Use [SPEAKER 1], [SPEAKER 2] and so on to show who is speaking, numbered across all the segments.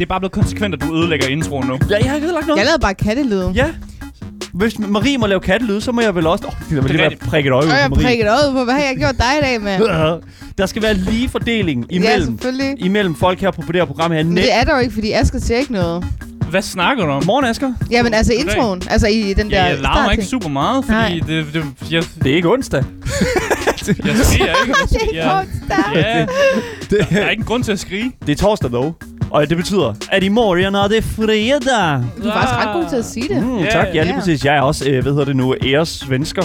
[SPEAKER 1] Det
[SPEAKER 2] er bare blevet konsekvent, at du ødelægger introen nu.
[SPEAKER 1] Ja, jeg har ikke ødelagt noget.
[SPEAKER 3] Jeg lavede bare kattelyden.
[SPEAKER 1] Ja. Hvis Marie må lave kattelyd, så må jeg vel også... Åh, oh, det vil lige være prikket øje ud på
[SPEAKER 3] jeg
[SPEAKER 1] Marie.
[SPEAKER 3] prikket øjet på, hvad har jeg gjort dig i dag med?
[SPEAKER 1] Der skal være lige fordeling
[SPEAKER 3] Ja,
[SPEAKER 1] imellem,
[SPEAKER 3] selvfølgelig.
[SPEAKER 1] imellem folk her på det her program her.
[SPEAKER 3] Men
[SPEAKER 1] Net.
[SPEAKER 3] det er der jo ikke, fordi Asger siger ikke noget.
[SPEAKER 2] Hvad snakker du om?
[SPEAKER 1] Morgen, Asger.
[SPEAKER 3] Jamen altså
[SPEAKER 2] Goddag.
[SPEAKER 3] introen, altså i den der
[SPEAKER 2] Ja, jeg larmer ikke super meget, fordi
[SPEAKER 3] Nej.
[SPEAKER 2] det, det, jeg,
[SPEAKER 1] Det er ikke onsdag.
[SPEAKER 2] jeg skriger ikke.
[SPEAKER 3] Det er
[SPEAKER 2] Ja,
[SPEAKER 3] onsdag.
[SPEAKER 2] ja,
[SPEAKER 1] Det,
[SPEAKER 2] der er ikke en grund til at skrige.
[SPEAKER 1] det er torsdag, dog. Og det betyder, at i morgen er det fredag.
[SPEAKER 3] Du er faktisk ret god til at sige det.
[SPEAKER 1] Mm,
[SPEAKER 2] Ja,
[SPEAKER 1] tak, ja, lige præcis. Jeg er også, øh, hvad hedder det nu, æresvensker.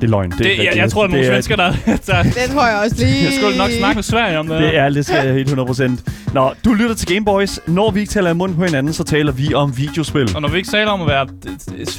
[SPEAKER 1] Det er løgn. Det, er
[SPEAKER 2] Det,
[SPEAKER 1] ikke
[SPEAKER 2] jeg, jeg tror, at nogle
[SPEAKER 1] Det er-
[SPEAKER 2] svensker, der, der
[SPEAKER 3] Den tror jeg også lige.
[SPEAKER 2] jeg skulle nok snakke med Sverige om det.
[SPEAKER 1] Det er lidt skal helt 100%. Nå, du lytter til Gameboys. Når vi ikke taler i munden på hinanden, så taler vi om videospil.
[SPEAKER 2] Og når vi ikke taler om at være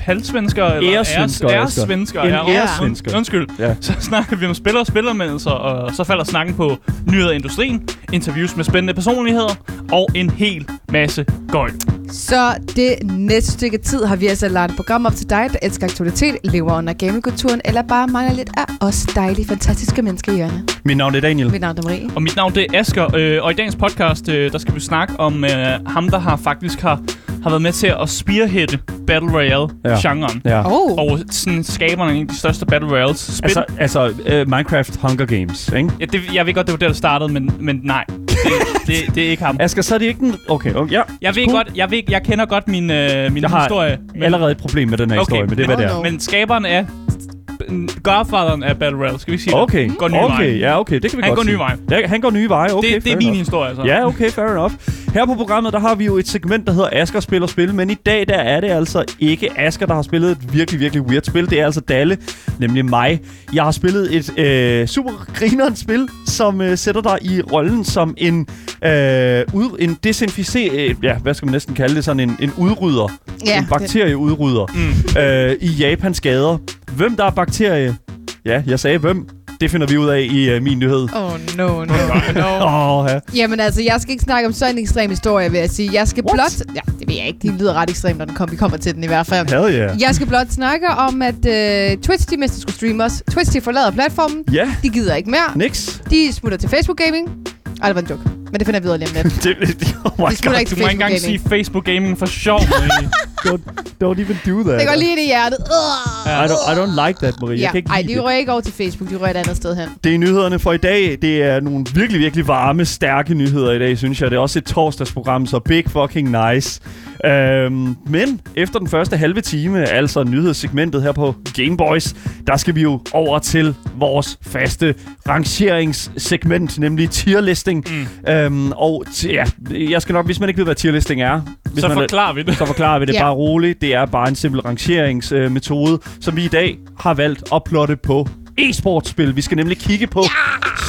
[SPEAKER 2] halvsvensker eller
[SPEAKER 1] Æresvensker,
[SPEAKER 2] æresvensker,
[SPEAKER 1] En æresvensker.
[SPEAKER 2] und- Undskyld.
[SPEAKER 1] Ja.
[SPEAKER 2] Så snakker vi om spiller og spillermeldelser, og så falder snakken på nyheder i industrien, interviews med spændende personligheder og en hel masse gøjl.
[SPEAKER 3] Så det næste stykke tid har vi altså lagt et program op til dig, der elsker aktualitet, lever under gamingkulturen, eller bare mangler lidt af os dejlige, fantastiske mennesker i hjørnet.
[SPEAKER 1] Mit navn er Daniel.
[SPEAKER 3] Mit navn er Marie.
[SPEAKER 2] Og mit navn det er Asger, øh, og i dagens podcast, øh, der skal vi snakke om øh, ham, der har faktisk har, har været med til at spearheade Battle Royale-genren.
[SPEAKER 1] Ja.
[SPEAKER 3] Oh.
[SPEAKER 2] Og sådan skaberne af en af de største Battle Royales. Spil.
[SPEAKER 1] Altså, altså uh, Minecraft Hunger Games, ikke?
[SPEAKER 2] ja, det, jeg ved godt, det var der, der startede, men, men nej. Det, det, det er ikke ham.
[SPEAKER 1] Asger, så er det ikke den... Okay, okay ja.
[SPEAKER 2] Jeg ved
[SPEAKER 1] Cool.
[SPEAKER 2] godt, jeg, ved, jeg kender godt min, øh, min
[SPEAKER 1] Jeg har
[SPEAKER 2] historie. Men,
[SPEAKER 1] Allerede et problem med den her
[SPEAKER 2] Okay,
[SPEAKER 1] historie, men det er, hvad det er.
[SPEAKER 2] Men skaberen er Godfatheren af Battle Royale, skal vi sige
[SPEAKER 1] Okay,
[SPEAKER 2] det? Går nye
[SPEAKER 1] okay,
[SPEAKER 2] veje.
[SPEAKER 1] ja, okay, det kan vi
[SPEAKER 2] Han
[SPEAKER 1] godt
[SPEAKER 2] går
[SPEAKER 1] sige.
[SPEAKER 2] nye veje.
[SPEAKER 1] Ja, han går nye veje, okay,
[SPEAKER 2] det, det er min
[SPEAKER 1] enough.
[SPEAKER 2] historie, så.
[SPEAKER 1] Ja, okay, fair enough. Her på programmet, der har vi jo et segment, der hedder Asker spiller spil, men i dag, der er det altså ikke Asker, der har spillet et virkelig, virkelig weird spil. Det er altså Dalle, nemlig mig. Jeg har spillet et øh, super grinerende spil, som øh, sætter dig i rollen som en, øh, ud, en desinficer... Øh, ja, hvad skal man næsten kalde det? Sådan en, en udrydder.
[SPEAKER 3] Ja,
[SPEAKER 1] en bakterieudrydder.
[SPEAKER 2] Mm.
[SPEAKER 1] øh, i Japans gader. Hvem der er bakterie? Ja, jeg sagde hvem. Det finder vi ud af i uh, min nyhed.
[SPEAKER 3] Oh no, no, no.
[SPEAKER 1] Oh, ja.
[SPEAKER 3] Jamen altså, jeg skal ikke snakke om sådan en ekstrem historie, vil jeg sige. Jeg skal
[SPEAKER 1] What?
[SPEAKER 3] blot... Ja, det ved jeg ikke. Det lyder ret ekstremt, når den kom, vi kommer til den i hvert fald.
[SPEAKER 1] Hell yeah.
[SPEAKER 3] Jeg skal blot snakke om, at uh, Twitch, de mister skulle streamers. Twitch, de forlader platformen.
[SPEAKER 1] Ja,
[SPEAKER 3] De gider ikke mere.
[SPEAKER 1] niks.
[SPEAKER 3] De smutter til Facebook Gaming. Ej, det var en joke. Men det finder jeg videre lige om lidt.
[SPEAKER 1] Det, det, oh my god.
[SPEAKER 3] ikke
[SPEAKER 2] Du må ikke engang
[SPEAKER 3] Gaming.
[SPEAKER 2] sige Facebook Gaming for sjov.
[SPEAKER 1] Don't, don't even do that.
[SPEAKER 3] Det går lige ind i hjertet. Uh.
[SPEAKER 1] I don't, I don't like that, Marie.
[SPEAKER 3] Ja.
[SPEAKER 1] Jeg kan ikke
[SPEAKER 3] Ej, de
[SPEAKER 1] det.
[SPEAKER 3] rører ikke over til Facebook. De rører et andet sted hen.
[SPEAKER 1] Det er nyhederne for i dag. Det er nogle virkelig, virkelig varme, stærke nyheder i dag, synes jeg. Det er også et torsdagsprogram, så big fucking nice. Øhm, men efter den første halve time, altså nyhedssegmentet her på Gameboys, der skal vi jo over til vores faste rangeringssegment, nemlig tierlisting.
[SPEAKER 2] Mm.
[SPEAKER 1] Øhm, og t- ja, jeg skal nok, hvis man ikke ved, hvad tierlisting er, hvis
[SPEAKER 2] Så
[SPEAKER 1] man,
[SPEAKER 2] forklarer vi det.
[SPEAKER 1] så forklarer vi det bare roligt. Det er bare en simpel rangeringsmetode, som vi i dag har valgt at plotte på e-sportspil. Vi skal nemlig kigge på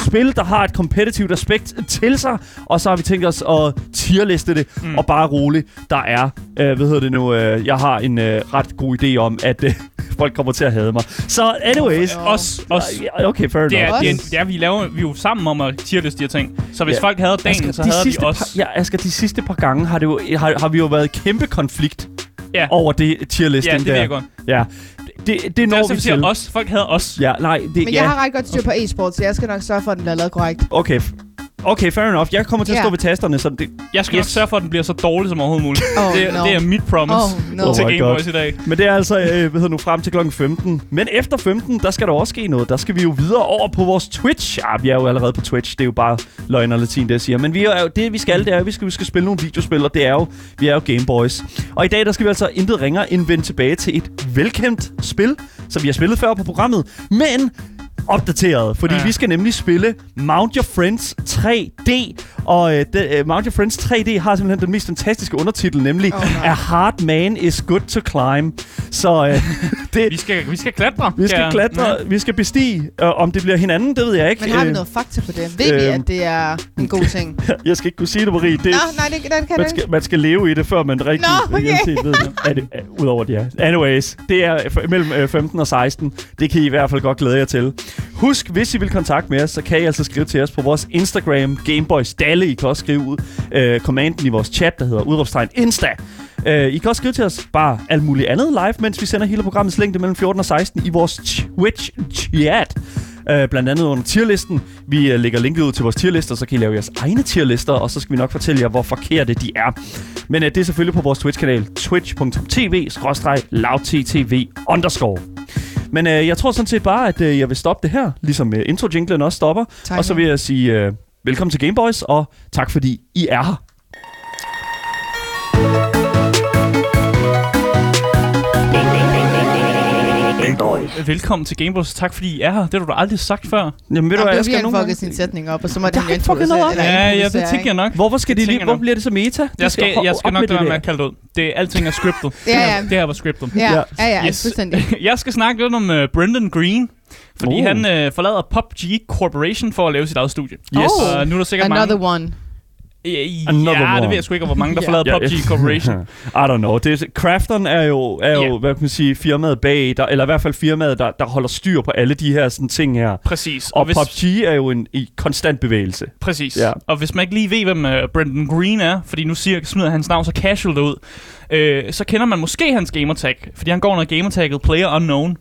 [SPEAKER 1] spil, der har et kompetitivt aspekt til sig, og så har vi tænkt os at tierliste det, mm. og bare roligt, der er, øh, hvad hedder det nu, øh, jeg har en øh, ret god idé om, at øh, folk kommer til at hade mig. Så anyways,
[SPEAKER 2] Os, os.
[SPEAKER 1] Ja, okay, fair
[SPEAKER 2] Det
[SPEAKER 1] enough.
[SPEAKER 2] er, det er,
[SPEAKER 3] Os.
[SPEAKER 2] det er, vi laver vi er jo sammen om at tierliste de her ting. Så hvis
[SPEAKER 1] Ja.
[SPEAKER 2] folk havde dagen,
[SPEAKER 1] Asger,
[SPEAKER 2] så
[SPEAKER 1] de
[SPEAKER 2] havde
[SPEAKER 1] sidste
[SPEAKER 2] os.
[SPEAKER 1] Par, ja, Asger, de sidste par gange har, det jo, har, har vi jo været kæmpe konflikt
[SPEAKER 2] Ja.
[SPEAKER 1] over det tierlisting
[SPEAKER 2] Ja, det
[SPEAKER 1] der.
[SPEAKER 2] godt.
[SPEAKER 1] Ja, det, det, det
[SPEAKER 2] Det er
[SPEAKER 1] når
[SPEAKER 2] også,
[SPEAKER 1] vi
[SPEAKER 2] siger
[SPEAKER 1] til.
[SPEAKER 2] os. Folk havde os.
[SPEAKER 1] Ja, nej, det,
[SPEAKER 3] Men
[SPEAKER 1] ja.
[SPEAKER 3] jeg har ret godt styr på e-sport, så jeg skal nok sørge for, at den bliver lavet korrekt.
[SPEAKER 1] Okay, okay, fair enough. Jeg kommer til at
[SPEAKER 3] Ja.
[SPEAKER 1] stå ved tasterne, så det...
[SPEAKER 2] Jeg skal yes. nok sørge for, at den bliver så dårlig som overhovedet muligt.
[SPEAKER 3] Oh,
[SPEAKER 2] det,
[SPEAKER 3] no.
[SPEAKER 2] det er mit promise
[SPEAKER 3] Oh, no.
[SPEAKER 1] Oh
[SPEAKER 2] til
[SPEAKER 1] my
[SPEAKER 2] Game
[SPEAKER 1] God.
[SPEAKER 2] Boys i dag.
[SPEAKER 1] Men det er altså, øh, hvad hedder nu, frem til klokken 15. Men efter 15, der skal der også ske noget. Der skal vi jo videre over på vores Twitch. Ja, vi er jo allerede på Twitch. Det er jo bare løgn og latin, det jeg siger. Men vi er jo, det, vi skal, det er, at vi skal, vi skal spille nogle videospil, og det er jo, vi er jo Game Boys. Og i dag, der skal vi altså intet ringere end vende tilbage til et velkendt spil, som vi har spillet før på programmet. Men opdateret, fordi ja. Vi skal nemlig spille Mount Your Friends 3D. Og øh, det, øh, Mount Your Friends 3D har simpelthen den mest fantastiske undertitel, nemlig
[SPEAKER 3] Oh.
[SPEAKER 1] A Hard Man is Good to Climb. Så øh, det,
[SPEAKER 2] Vi skal, vi skal klatre.
[SPEAKER 1] vi skal
[SPEAKER 2] Ja.
[SPEAKER 1] klatre,
[SPEAKER 2] Ja.
[SPEAKER 1] vi skal bestige. Øh, om det bliver hinanden, det ved jeg ikke.
[SPEAKER 3] Men har vi
[SPEAKER 1] Øh,
[SPEAKER 3] noget fakta på det? Ved vi,
[SPEAKER 1] øhm.
[SPEAKER 3] at det er en god ting?
[SPEAKER 1] Jeg skal ikke kunne sige det, Marie. Det,
[SPEAKER 3] Nå, nej, det, den kan
[SPEAKER 1] man, skal, man skal leve i det, før man rigtig
[SPEAKER 3] Nå, okay.
[SPEAKER 1] set ved det. Er det er, Udover det, ja. Anyways, det er mellem øh, 15 og 16. Det kan I i hvert fald godt glæde jer til. Husk, hvis I vil kontakte med os, så kan I altså skrive til os på vores Instagram, Gameboys Dalle. I kan også skrive ud øh, kommanden i vores chat, der hedder udråbstegn Insta. Uh, I kan også skrive til os bare alt muligt andet live, mens vi sender hele programmets længde mellem 14 og 16 i vores Twitch-chat. Uh, blandt andet under tierlisten. Vi uh, lægger linket ud til vores tierlister, så kan I lave jeres egne tierlister, og så skal vi nok fortælle jer, hvor forkerte de er. Men uh, det er selvfølgelig på vores Twitch-kanal, twitch.tv-lavttv underscore. Men uh, jeg tror sådan set bare, at uh, jeg vil stoppe det her, ligesom uh, intro-jinglen også stopper.
[SPEAKER 3] Tak.
[SPEAKER 1] Og så vil jeg sige uh, velkommen til Gameboys, og tak fordi I er her.
[SPEAKER 2] Velkommen til Gameboys. Tak fordi I er her. Det har du da aldrig sagt før.
[SPEAKER 1] Jamen ved du
[SPEAKER 3] det
[SPEAKER 1] jeg skal nogle gange...
[SPEAKER 3] sin sætning op, og så må
[SPEAKER 1] er
[SPEAKER 3] jo
[SPEAKER 1] ikke
[SPEAKER 3] introducere-
[SPEAKER 1] noget op.
[SPEAKER 3] eller
[SPEAKER 2] Ja, ja, det tænker jeg nok.
[SPEAKER 1] Hvorfor skal
[SPEAKER 2] Det
[SPEAKER 1] de lige... Hvor bliver det så meta?
[SPEAKER 2] Jeg skal, jeg skal nok lade være
[SPEAKER 1] det
[SPEAKER 2] med at kalde det ud. Det, alting er scriptet.
[SPEAKER 3] Ja, ja.
[SPEAKER 2] Det her var scriptet.
[SPEAKER 3] Ja,
[SPEAKER 1] Ja.
[SPEAKER 3] ja, ja,
[SPEAKER 2] Yes.
[SPEAKER 3] fuldstændig.
[SPEAKER 2] Jeg skal snakke lidt om uh, Brendan Green. Fordi
[SPEAKER 1] Oh.
[SPEAKER 2] han uh, forlader PUBG Corporation for at lave sit eget studie.
[SPEAKER 1] Yes.
[SPEAKER 3] Oh.
[SPEAKER 2] Og nu er der sikkert
[SPEAKER 3] Another
[SPEAKER 2] mange...
[SPEAKER 3] one.
[SPEAKER 2] Ja,
[SPEAKER 1] Another
[SPEAKER 2] ja, det
[SPEAKER 1] one.
[SPEAKER 2] ved jeg sgu ikke, hvor mange, der
[SPEAKER 3] Ja.
[SPEAKER 2] forlader PUBG. Corporation.
[SPEAKER 1] I don't know. Det er, Crafteren er jo, er jo
[SPEAKER 2] Ja.
[SPEAKER 1] hvad kan man sige, firmaet bag, der, eller i hvert fald firmaet, der, der holder styr på alle de her sådan, ting her.
[SPEAKER 2] Præcis.
[SPEAKER 1] Og,
[SPEAKER 2] hvis,
[SPEAKER 1] PUBG er jo en i konstant bevægelse.
[SPEAKER 2] Præcis.
[SPEAKER 1] Ja.
[SPEAKER 2] Og hvis man ikke lige ved, hvem uh, Brendan Green er, fordi nu siger, smider hans navn så casual ud, øh, så kender man måske hans gamertag, fordi han går under gamertagget Player Unknown.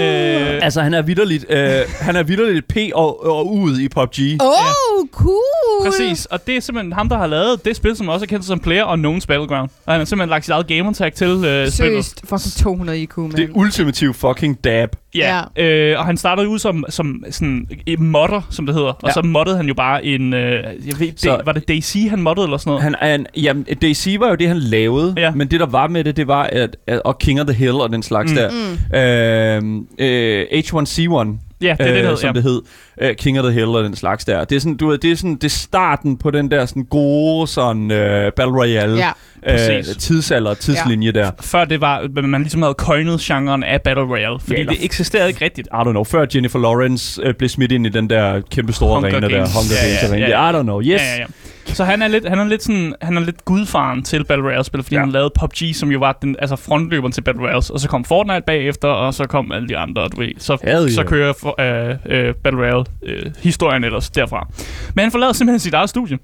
[SPEAKER 2] Øh,
[SPEAKER 1] Altså, han er vidderligt, øh, han er vidderligt P og, og ud i PUBG.
[SPEAKER 3] Oh, cool.
[SPEAKER 2] Præcis, og det er simpelthen ham, der har lavet det spil, som også er kendt som Player Unknown's Battleground. Og han har simpelthen lagt sit eget gamertag til øh, spillet.
[SPEAKER 3] Seriøst, fucking 200 IQ, man.
[SPEAKER 1] Det er ultimativ fucking dab.
[SPEAKER 2] Ja, øh, og han startede ud som, som sådan en modder, som det hedder. Og
[SPEAKER 1] Ja.
[SPEAKER 2] så moddede han jo bare en... Øh, jeg ved,
[SPEAKER 1] Så-
[SPEAKER 2] så, var det Daisy, han moddede eller sådan noget?
[SPEAKER 1] Han er en, jamen, DayZ var jo det, han lavede,
[SPEAKER 2] Ja.
[SPEAKER 1] men det, der var med det, det var, at, at og King of the Hill og den slags
[SPEAKER 2] Mm.
[SPEAKER 1] der.
[SPEAKER 3] Mm.
[SPEAKER 1] Øh, øh, H1C1,
[SPEAKER 2] ja, det er det, det
[SPEAKER 1] øh,
[SPEAKER 2] hed,
[SPEAKER 1] som
[SPEAKER 2] ja.
[SPEAKER 1] det hed. Uh, King of the Hill og den slags der. Det er sådan, du ved, det er sådan, det er starten på den der sådan gode sådan uh, Battle Royale
[SPEAKER 3] Ja.
[SPEAKER 1] Uh,
[SPEAKER 2] præcis.
[SPEAKER 1] tidsalder, tidslinje ja. der.
[SPEAKER 2] Før det var, man ligesom havde coined genren af Battle Royale. Fordi
[SPEAKER 1] Ja, eller-
[SPEAKER 2] det eksisterede ikke rigtigt.
[SPEAKER 1] I don't know, før Jennifer Lawrence uh, blev smidt ind i den der kæmpe store
[SPEAKER 2] Hunger
[SPEAKER 1] arena der.
[SPEAKER 2] Games.
[SPEAKER 1] Hunger
[SPEAKER 2] Ja,
[SPEAKER 1] Games
[SPEAKER 2] ja,
[SPEAKER 1] arena.
[SPEAKER 2] ja, ja.
[SPEAKER 1] I don't know, yes.
[SPEAKER 2] Ja, ja, ja. Så han er lidt, han er lidt sådan, han er lidt gudfaren til Battle Royale-spil, fordi
[SPEAKER 1] Ja.
[SPEAKER 2] han lavede PUBG, som jo var den, altså frontløberen til Battle Royale, og så kom Fortnite bagefter, og så kom alle de andre, du ved. Så,
[SPEAKER 1] Hell
[SPEAKER 2] så
[SPEAKER 1] yeah.
[SPEAKER 2] kører for, øh, øh, Battle Royale-historien ellers derfra. Men han forlader simpelthen sit eget studie,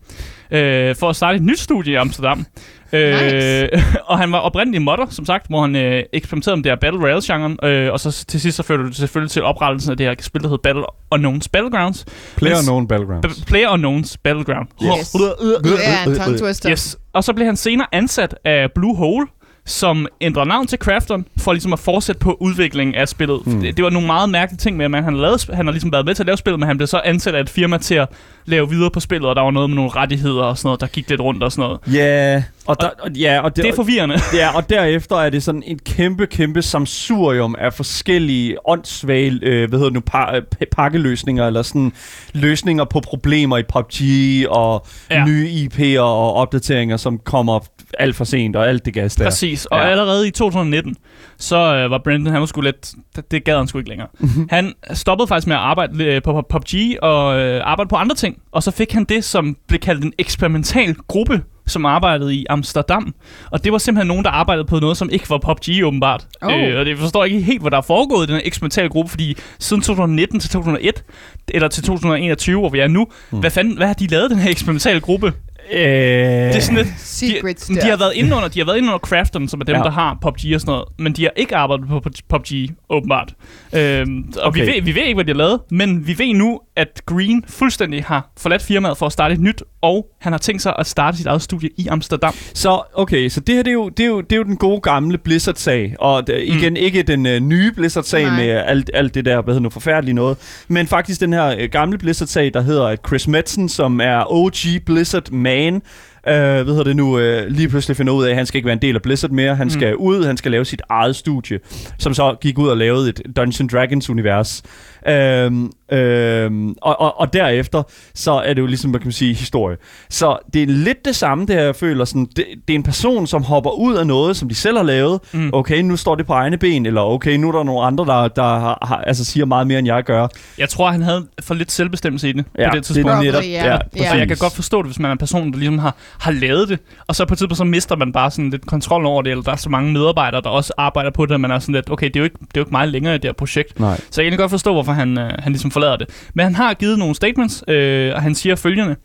[SPEAKER 2] øh, for at starte et nyt studie i Amsterdam.
[SPEAKER 3] Nice.
[SPEAKER 2] Øh, og han var oprindelig modder, som sagt, hvor han øh, eksperimenterede med det her Battle Royale-genren, øh, og så til sidst så førte det selvfølgelig til oprettelsen af det her spil, der hedder Battle Unknown's Battlegrounds.
[SPEAKER 1] Player
[SPEAKER 2] Men-
[SPEAKER 1] Known Battlegrounds.
[SPEAKER 2] B- Player Unknown's Battleground.
[SPEAKER 3] Yes. Det er en tongue twister.
[SPEAKER 2] Yes. Og så blev han senere ansat af Blue Hole, som ændrer navn til Crafton, for ligesom at fortsætte på udviklingen af spillet. Mm. Det, det var nogle meget mærkelige ting med, at man, han, lavet, han har ligesom været med til at lave spillet, men han blev så ansat af et firma til at lave videre på spillet, og der var noget med nogle rettigheder og sådan noget, der gik lidt rundt og sådan noget.
[SPEAKER 1] Ja, og, der, og, ja, og
[SPEAKER 2] Det er forvirrende.
[SPEAKER 1] Ja, og derefter er det sådan en kæmpe, kæmpe samsurium af forskellige åndssvage, øh, hvad hedder nu, pa- øh, pa- pakkeløsninger, eller sådan løsninger på problemer i PUBG, og ja. Nye IP'er og opdateringer, som kommer alt for sent, og alt det gas der.
[SPEAKER 2] Præcis. Og
[SPEAKER 1] ja.
[SPEAKER 2] allerede i 2019, så øh, var Brendan, han var sgu lidt, det, gad han sgu ikke længere.
[SPEAKER 1] Mhm.
[SPEAKER 2] han stoppede faktisk med at arbejde øh, på, PUBG og øh, arbejde på andre ting. Og så fik han det, som blev kaldt en eksperimental gruppe, som arbejdede i Amsterdam. Og det var simpelthen nogen, der arbejdede på noget, som ikke var PUBG åbenbart.
[SPEAKER 3] Oh.
[SPEAKER 2] Øh, og det forstår ikke helt, hvad der er foregået i den her eksperimentale gruppe, fordi siden 2019 til 2001, eller til 2021, hvor vi er nu,
[SPEAKER 1] Hmm.
[SPEAKER 2] hvad fanden, hvad har de lavet, den her eksperimentale gruppe?
[SPEAKER 1] Øh,
[SPEAKER 2] Det er sådan lidt,
[SPEAKER 3] Secrets
[SPEAKER 2] de,
[SPEAKER 3] der.
[SPEAKER 2] de har været inde under, de har været inde under Crafton, som er dem,
[SPEAKER 1] Ja.
[SPEAKER 2] der har PUBG og sådan noget, men de har ikke arbejdet på PUBG, åbenbart. Øhm, og
[SPEAKER 1] Okay.
[SPEAKER 2] vi, ved, vi ved ikke, hvad de har lavet, men vi ved nu, at Green fuldstændig har forladt firmaet for at starte et nyt, og han har tænkt sig at starte sit eget studie i Amsterdam.
[SPEAKER 1] Så, okay, så det her, det er jo, det er jo, det er jo den gode gamle Blizzard-sag. Og det, igen, ikke den øh, nye Blizzard-sag
[SPEAKER 3] Nej.
[SPEAKER 1] med alt, alt det der, hvad hedder nu, forfærdelige noget. Men faktisk den her øh, gamle Blizzard-sag, der hedder at Chris Metzen, som er OG Blizzard-man, øh, hvad hedder det nu, øh, lige pludselig finder ud af, at han skal ikke være en del af Blizzard mere. Han skal ud, han skal lave sit eget studie, som så gik ud og lavede et Dungeons Dragons-univers. Øhm, øhm, og, og, og derefter, så er det jo ligesom, hvad kan man sige, historie. Så det er lidt det samme, det her, jeg føler. Sådan, det, det er en person, som hopper ud af noget, som de selv har lavet.
[SPEAKER 2] Mm.
[SPEAKER 1] Okay, nu står det på egne ben, eller okay, nu er der nogle andre, der, der har, har, altså siger meget mere, end jeg gør.
[SPEAKER 2] Jeg tror, han havde for lidt selvbestemmelse i det
[SPEAKER 1] Ja,
[SPEAKER 2] på det tidspunkt.
[SPEAKER 1] det er netop,
[SPEAKER 3] ja.
[SPEAKER 1] ja,
[SPEAKER 3] Ja.
[SPEAKER 2] Og jeg kan godt forstå det, hvis man er en person, der ligesom har har lavet det, og så på et tidspunkt så mister man bare sådan lidt kontrol over det, eller der er så mange medarbejdere, der også arbejder på det, og man er sådan lidt, okay, det er jo ikke, det er jo ikke meget længere i det her projekt.
[SPEAKER 1] Nej.
[SPEAKER 2] Så jeg kan godt forstå, hvorfor han, øh, han ligesom forlader det. Men han har givet nogle statements, øh, og han siger følgende.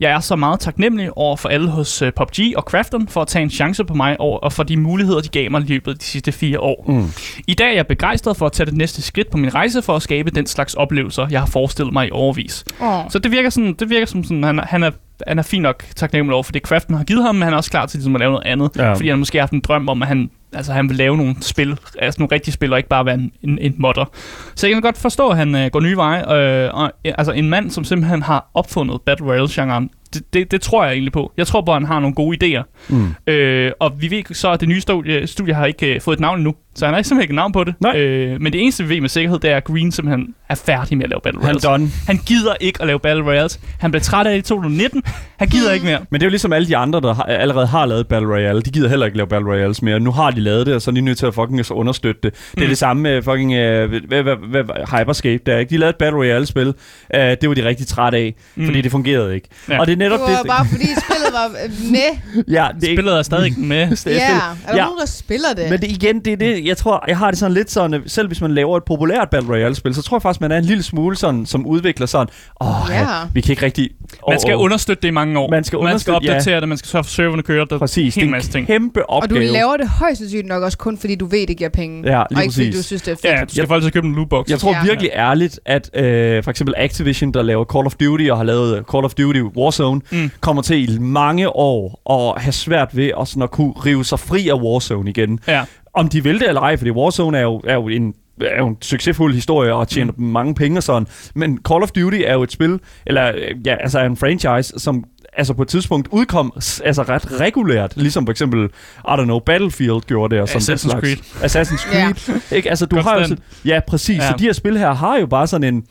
[SPEAKER 2] Jeg er så meget taknemmelig over for alle hos øh, PUBG og Crafton for at tage en chance på mig over, og for de muligheder, de gav mig i løbet af de sidste fire år.
[SPEAKER 1] Mm.
[SPEAKER 2] I dag er jeg begejstret for at tage det næste skridt på min rejse for at skabe den slags oplevelser, jeg har forestillet mig i overvis.
[SPEAKER 3] Oh.
[SPEAKER 2] Så det virker, sådan, det virker som sådan, han, er- han er han er fint nok taknemmelig over for det, Crafton har givet ham, men han er også klar til ligesom, at lave noget andet.
[SPEAKER 1] Ja.
[SPEAKER 2] Fordi han måske har haft en drøm om, at han, altså, han vil lave nogle spil, altså nogle rigtige spil, og ikke bare være en, en, en modder. Så jeg kan godt forstå, at han øh, går nye veje. Øh, og, altså en mand, som simpelthen har opfundet Battle Royale-genren, det, det, det tror jeg egentlig på. Jeg tror på, at han har nogle gode idéer.
[SPEAKER 1] Mm.
[SPEAKER 2] Øh, og vi ved så, at det nye studie, studie har ikke øh, fået et navn endnu. Så han har simpelthen ikke navn på det.
[SPEAKER 1] Nej.
[SPEAKER 2] Øh, men det eneste, vi ved med sikkerhed, det er, at Green simpelthen er færdig med at lave Battle
[SPEAKER 1] Han
[SPEAKER 2] Royales.
[SPEAKER 1] done.
[SPEAKER 2] Han gider ikke at lave Battle Royales. Han blev træt af det i 2019. Han gider ikke mere.
[SPEAKER 1] Men det er jo ligesom alle de andre, der har, allerede har lavet Battle Royale. De gider heller ikke lave Battle Royales mere. Nu har de lavet det, og så er de nødt til at fucking så understøtte det. Det er
[SPEAKER 2] Mm.
[SPEAKER 1] det samme med fucking uh, Hyperscape der, ikke? De lavede et Battle Royale-spil. Uh, det var de rigtig træt af, mm. fordi det fungerede ikke.
[SPEAKER 2] Ja.
[SPEAKER 1] Og det er
[SPEAKER 3] Det
[SPEAKER 1] netop
[SPEAKER 3] var
[SPEAKER 1] det.
[SPEAKER 3] bare fordi spillet var øh, med.
[SPEAKER 1] ja, det ikke,
[SPEAKER 2] Spillet er stadig ikke med.
[SPEAKER 1] det
[SPEAKER 3] Ja, er der
[SPEAKER 1] Ja.
[SPEAKER 3] nogen, der spiller det?
[SPEAKER 1] Men det, igen, det er det, jeg tror, jeg har det sådan lidt sådan, selv hvis man laver et populært Battle Royale-spil, så tror jeg faktisk, man er en lille smule sådan, som udvikler sådan, åh, oh, ja.
[SPEAKER 3] Ja.
[SPEAKER 1] vi kan ikke rigtig...
[SPEAKER 2] Man skal
[SPEAKER 1] åh.
[SPEAKER 2] understøtte det i mange år.
[SPEAKER 1] Man skal
[SPEAKER 2] man skal opdatere det, man skal sørge for, serverne kører. Der
[SPEAKER 1] Præcis,
[SPEAKER 2] er
[SPEAKER 1] det
[SPEAKER 2] en
[SPEAKER 1] er
[SPEAKER 2] masse
[SPEAKER 1] en
[SPEAKER 2] ting.
[SPEAKER 1] kæmpe
[SPEAKER 3] Og du
[SPEAKER 1] opgave.
[SPEAKER 3] laver det højst sandsynligt nok også kun, fordi du ved, det giver penge.
[SPEAKER 1] Ja, lige
[SPEAKER 3] og ikke fordi du synes, det er fedt.
[SPEAKER 2] Ja, du skal faktisk købe en lootbox.
[SPEAKER 1] Jeg tror
[SPEAKER 3] Ja.
[SPEAKER 1] virkelig ærligt, at øh, for eksempel Activision, der laver Call of Duty og har lavet øh, Call of Duty Warzone,
[SPEAKER 2] mm.
[SPEAKER 1] kommer til i mange år at have svært ved at, sådan at kunne rive sig fri af Warzone igen.
[SPEAKER 2] Ja.
[SPEAKER 1] Om de vil det eller ej, fordi Warzone er jo, er jo en er jo en succesfuld historie og tjener mm. mange penge og sådan. Men Call of Duty er jo et spil, eller ja, altså er en franchise, som altså på et tidspunkt udkom altså ret regulært, ligesom for eksempel, I don't know, Battlefield gjorde det. Og sådan
[SPEAKER 2] Assassin's
[SPEAKER 1] slags.
[SPEAKER 2] Creed.
[SPEAKER 1] Assassin's
[SPEAKER 3] Ja.
[SPEAKER 1] Creed. Ikke? Altså, du har jo sådan, Ja, præcis.
[SPEAKER 2] Ja.
[SPEAKER 1] Så de her spil her har jo bare sådan en...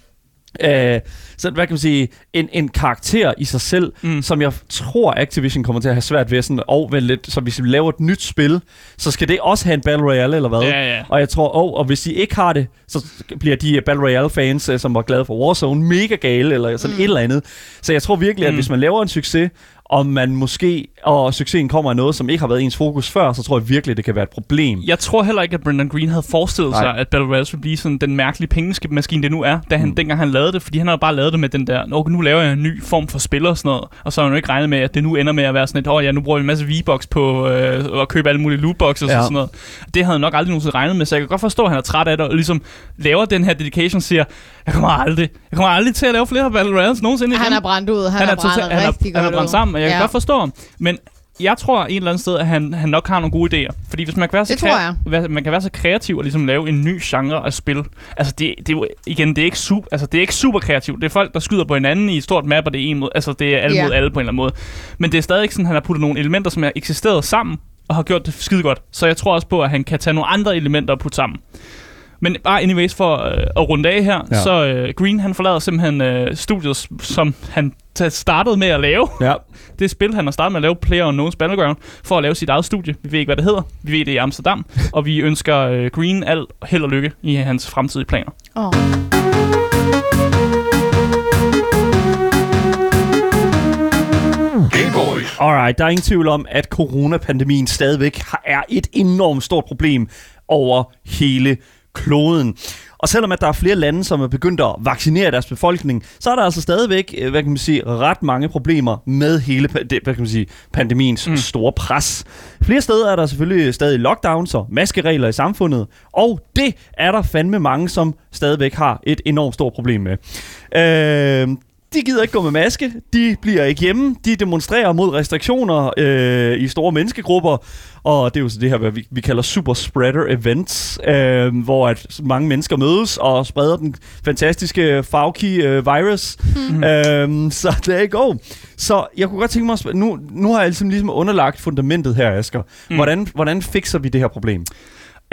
[SPEAKER 1] Øh, så hvad kan man sige, en, en karakter i sig selv,
[SPEAKER 2] Mm.
[SPEAKER 1] som jeg tror Activision kommer til at have svært ved sådan at overvælde lidt. Så hvis vi laver et nyt spil, så skal det også have en Battle Royale, eller hvad?
[SPEAKER 2] Ja, ja.
[SPEAKER 1] Og jeg tror, oh, og hvis de ikke har det, så bliver de Battle Royale-fans, øh, som var glade for Warzone, mega gale, eller sådan mm. et eller andet. Så jeg tror virkelig, at
[SPEAKER 2] Mm.
[SPEAKER 1] hvis man laver en succes, og man måske, og succesen kommer af noget, som ikke har været ens fokus før, så tror jeg virkelig, det kan være et problem.
[SPEAKER 2] Jeg tror heller ikke, at Brendan Green havde forestillet
[SPEAKER 1] Nej.
[SPEAKER 2] sig, at Battle Royale ville blive sådan den mærkelige pengemaskine, det nu er, da han, mm. Dengang han lavede det. Fordi han havde bare lavet det med den der, Nå, nu laver jeg en ny form for spil og sådan noget. Og så har han jo ikke regnet med, at det nu ender med at være sådan et, åh oh, ja, nu bruger vi en masse V-Bucks på øh, at købe alle mulige lootboxes ja. Og sådan noget. Det havde han nok aldrig nogensinde regnet med, så jeg kan godt forstå, at han er træt af det, og ligesom laver den her dedication og siger, jeg kommer aldrig, jeg kommer aldrig til at lave flere Battle Royales nogensinde igen.
[SPEAKER 3] Han er brændt ud. Han, han er brændt
[SPEAKER 2] han
[SPEAKER 3] rigtig
[SPEAKER 2] er, han er
[SPEAKER 3] godt
[SPEAKER 2] brændt
[SPEAKER 3] ud.
[SPEAKER 2] sammen, og jeg kan
[SPEAKER 3] Ja.
[SPEAKER 2] godt forstå ham. Men jeg tror et eller andet sted, at han, han nok har nogle gode idéer. Fordi hvis man kan være så, være- man kan være så kreativ og ligesom lave en ny genre af spil. Altså det, det er jo, igen, det er, ikke super, altså det er ikke super kreativt. Det er folk, der skyder på hinanden i et stort map, og det er en mod, altså det er alle
[SPEAKER 3] Ja.
[SPEAKER 2] mod alle på en eller anden måde. Men det er stadig ikke sådan, at han har puttet nogle elementer, som er eksisteret sammen, og har gjort det skide godt. Så jeg tror også på, at han kan tage nogle andre elementer og putte sammen. Men bare anyways, for øh, at runde af her, ja. Så øh, Green han forlader simpelthen øh, studiet, som han t- startede med at lave.
[SPEAKER 1] Ja.
[SPEAKER 2] Det spil, han har startet med at lave, PlayerUnknown's Battleground, for at lave sit eget studie. Vi ved ikke, hvad det hedder. Vi ved, det er i Amsterdam. og vi ønsker øh, Green al held og lykke i hans fremtidige planer.
[SPEAKER 3] Åh.
[SPEAKER 1] Alright, der er ingen tvivl om, at coronapandemien stadigvæk har- er et enormt stort problem over hele kloden. Og selvom at der er flere lande, som er begyndt at vaccinere deres befolkning, så er der altså stadigvæk, øh, hvad kan man sige, ret mange problemer med hele det, hvad kan man sige, pandemiens
[SPEAKER 2] mm.
[SPEAKER 1] store pres. Flere steder er der selvfølgelig stadig lockdowns og maskeregler i samfundet, og det er der fandme mange, som stadigvæk har et enormt stort problem med. Øh, de gider ikke gå med maske, de bliver ikke hjemme, de demonstrerer mod restriktioner øh, i store menneskegrupper, og det er jo så det her, hvad vi, vi kalder super spreader events, øh, hvor at mange mennesker mødes og spreder den fantastiske Fauci øh, virus. Mm. Øh, så there you go. Så jeg kunne godt tænke mig at spørge, nu, nu har jeg ligesom, ligesom underlagt fundamentet her, Asger.
[SPEAKER 2] Mm.
[SPEAKER 1] Mm. Hvordan, hvordan fikser vi det her problem?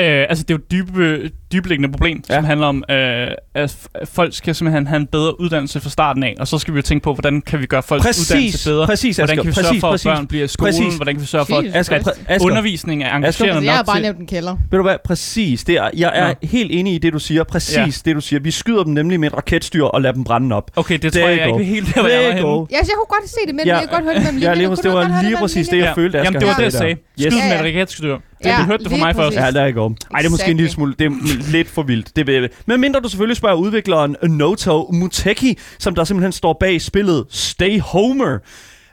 [SPEAKER 2] Øh, altså, det er jo et dybe, dybeliggende problem, ja. Som handler om, øh, at folk skal simpelthen have en bedre uddannelse fra starten af, og så skal vi jo tænke på, hvordan kan vi gøre folks
[SPEAKER 1] Præcis,
[SPEAKER 2] uddannelse bedre?
[SPEAKER 1] præcis,
[SPEAKER 2] hvordan
[SPEAKER 1] Asger,
[SPEAKER 2] kan vi sørge
[SPEAKER 1] præcis,
[SPEAKER 2] for, at
[SPEAKER 1] præcis.
[SPEAKER 2] børn bliver i skolen?
[SPEAKER 1] Præcis.
[SPEAKER 2] Hvordan kan vi sørge for, at
[SPEAKER 1] Asger, Asger,
[SPEAKER 2] undervisning er engagerende
[SPEAKER 3] Altså, jeg har
[SPEAKER 2] nok
[SPEAKER 3] bare
[SPEAKER 2] til...
[SPEAKER 3] nævnt en kælder.
[SPEAKER 1] Ved du hvad? Præcis. Det er, jeg er
[SPEAKER 2] Ja.
[SPEAKER 1] helt enig i det, du siger. Præcis
[SPEAKER 2] Ja.
[SPEAKER 1] det, du siger. Vi skyder dem nemlig med et raketstyr og lader dem brænde op.
[SPEAKER 2] Okay, det
[SPEAKER 1] There
[SPEAKER 2] tror jeg
[SPEAKER 1] go.
[SPEAKER 2] ikke helt der, hvor jeg var henne.
[SPEAKER 3] Ja, jeg kunne godt se det, men
[SPEAKER 1] Ja,
[SPEAKER 3] jeg kunne godt høre det mellem
[SPEAKER 1] Ja, det var lige præcis det, jeg følte, Asger.
[SPEAKER 2] Jamen, det var det, jeg
[SPEAKER 1] sagde.
[SPEAKER 2] Skyd med et raketstyr. Det,
[SPEAKER 3] Ja,
[SPEAKER 2] du hørte det fra mig først.
[SPEAKER 3] præcis.
[SPEAKER 1] Ja, der er go. Ej, det er måske en lille smule, det er lidt for vildt. Det er, men mindre du selvfølgelig spørger udvikleren Noto Muteki, som der simpelthen står bag spillet Stay Homer.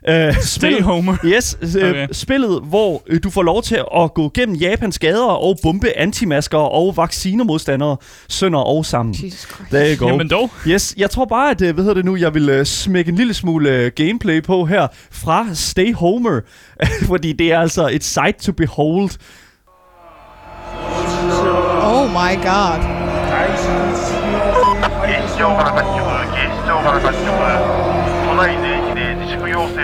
[SPEAKER 1] Uh,
[SPEAKER 2] Stay Homer.
[SPEAKER 1] Yes, øh,
[SPEAKER 2] Okay.
[SPEAKER 1] spillet, hvor øh, du får lov til at gå gennem Japans gader og bombe antimasker og vaccinemodstandere sønder og sammen.
[SPEAKER 3] Jesus Christ.
[SPEAKER 2] Jamen dog.
[SPEAKER 1] Yes, jeg tror bare, at, øh, hvad hedder det nu, jeg vil uh, smække en lille smule uh, gameplay på her fra Stay Homer, fordi det er altså et sight to behold.
[SPEAKER 3] Oh my god.
[SPEAKER 4] 警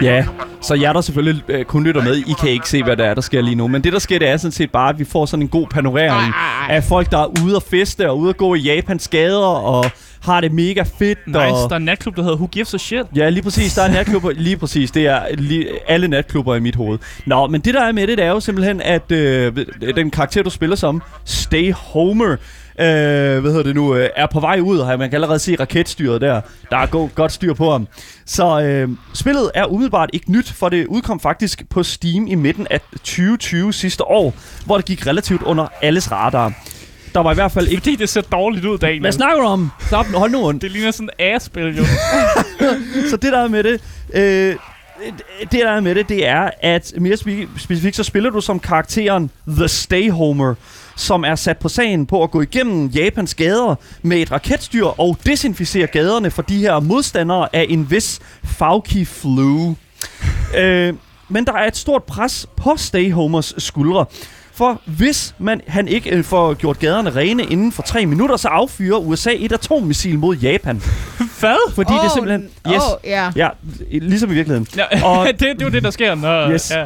[SPEAKER 1] Ja, så jer, der selvfølgelig øh, kun lytter med, I kan ikke se, hvad der er, der sker lige nu. Men det, der sker, det er sådan set bare, at vi får sådan en god panorering af folk, der er ude at feste og ude at gå i Japans gader og har det mega fedt.
[SPEAKER 2] Nice,
[SPEAKER 1] og
[SPEAKER 2] der er en natklub, der hedder Who Gives a Shit.
[SPEAKER 1] Ja, lige præcis. Der er natklubber. lige præcis. Det er lige, alle natklubber i mit hoved. Nå, men det der er med det, det er jo simpelthen, at øh, den karakter, du spiller som, Stay Homer, øh, hvad hedder det nu, øh, er på vej ud. Her. Man kan allerede se raketstyret der. Der er go- godt styr på ham. Så øh, spillet er umiddelbart ikke nyt, for det udkom faktisk på Steam i midten af 2020 sidste år, hvor det gik relativt under alles radar. Der var i hvert fald ikke...
[SPEAKER 2] Fordi det ser dårligt ud, Daniel.
[SPEAKER 1] Hvad snakker du om? Stop, hold nu ondt.
[SPEAKER 2] Det ligner sådan en A-spil, jo.
[SPEAKER 1] Så det der er med det, øh, det der er med det, det er, at mere spe- specifikt, så spiller du som karakteren The Stay Homer, som er sat på sagen på at gå igennem Japans gader med et raketstyr og desinficere gaderne for de her modstandere af en vis Fauci Flu. øh, men der er et stort pres på Stay Homers skuldre. For hvis man, han ikke øh, får gjort gaderne rene inden for tre minutter, så affyrer USA et atommissil mod Japan.
[SPEAKER 2] Hvad?
[SPEAKER 1] Fordi det er simpelthen...
[SPEAKER 3] Yes. Oh, ja.
[SPEAKER 1] Ja, ligesom i virkeligheden.
[SPEAKER 2] Ja,
[SPEAKER 1] Og-
[SPEAKER 2] det, det er jo det, der sker, når...
[SPEAKER 1] Yes.
[SPEAKER 2] Ja.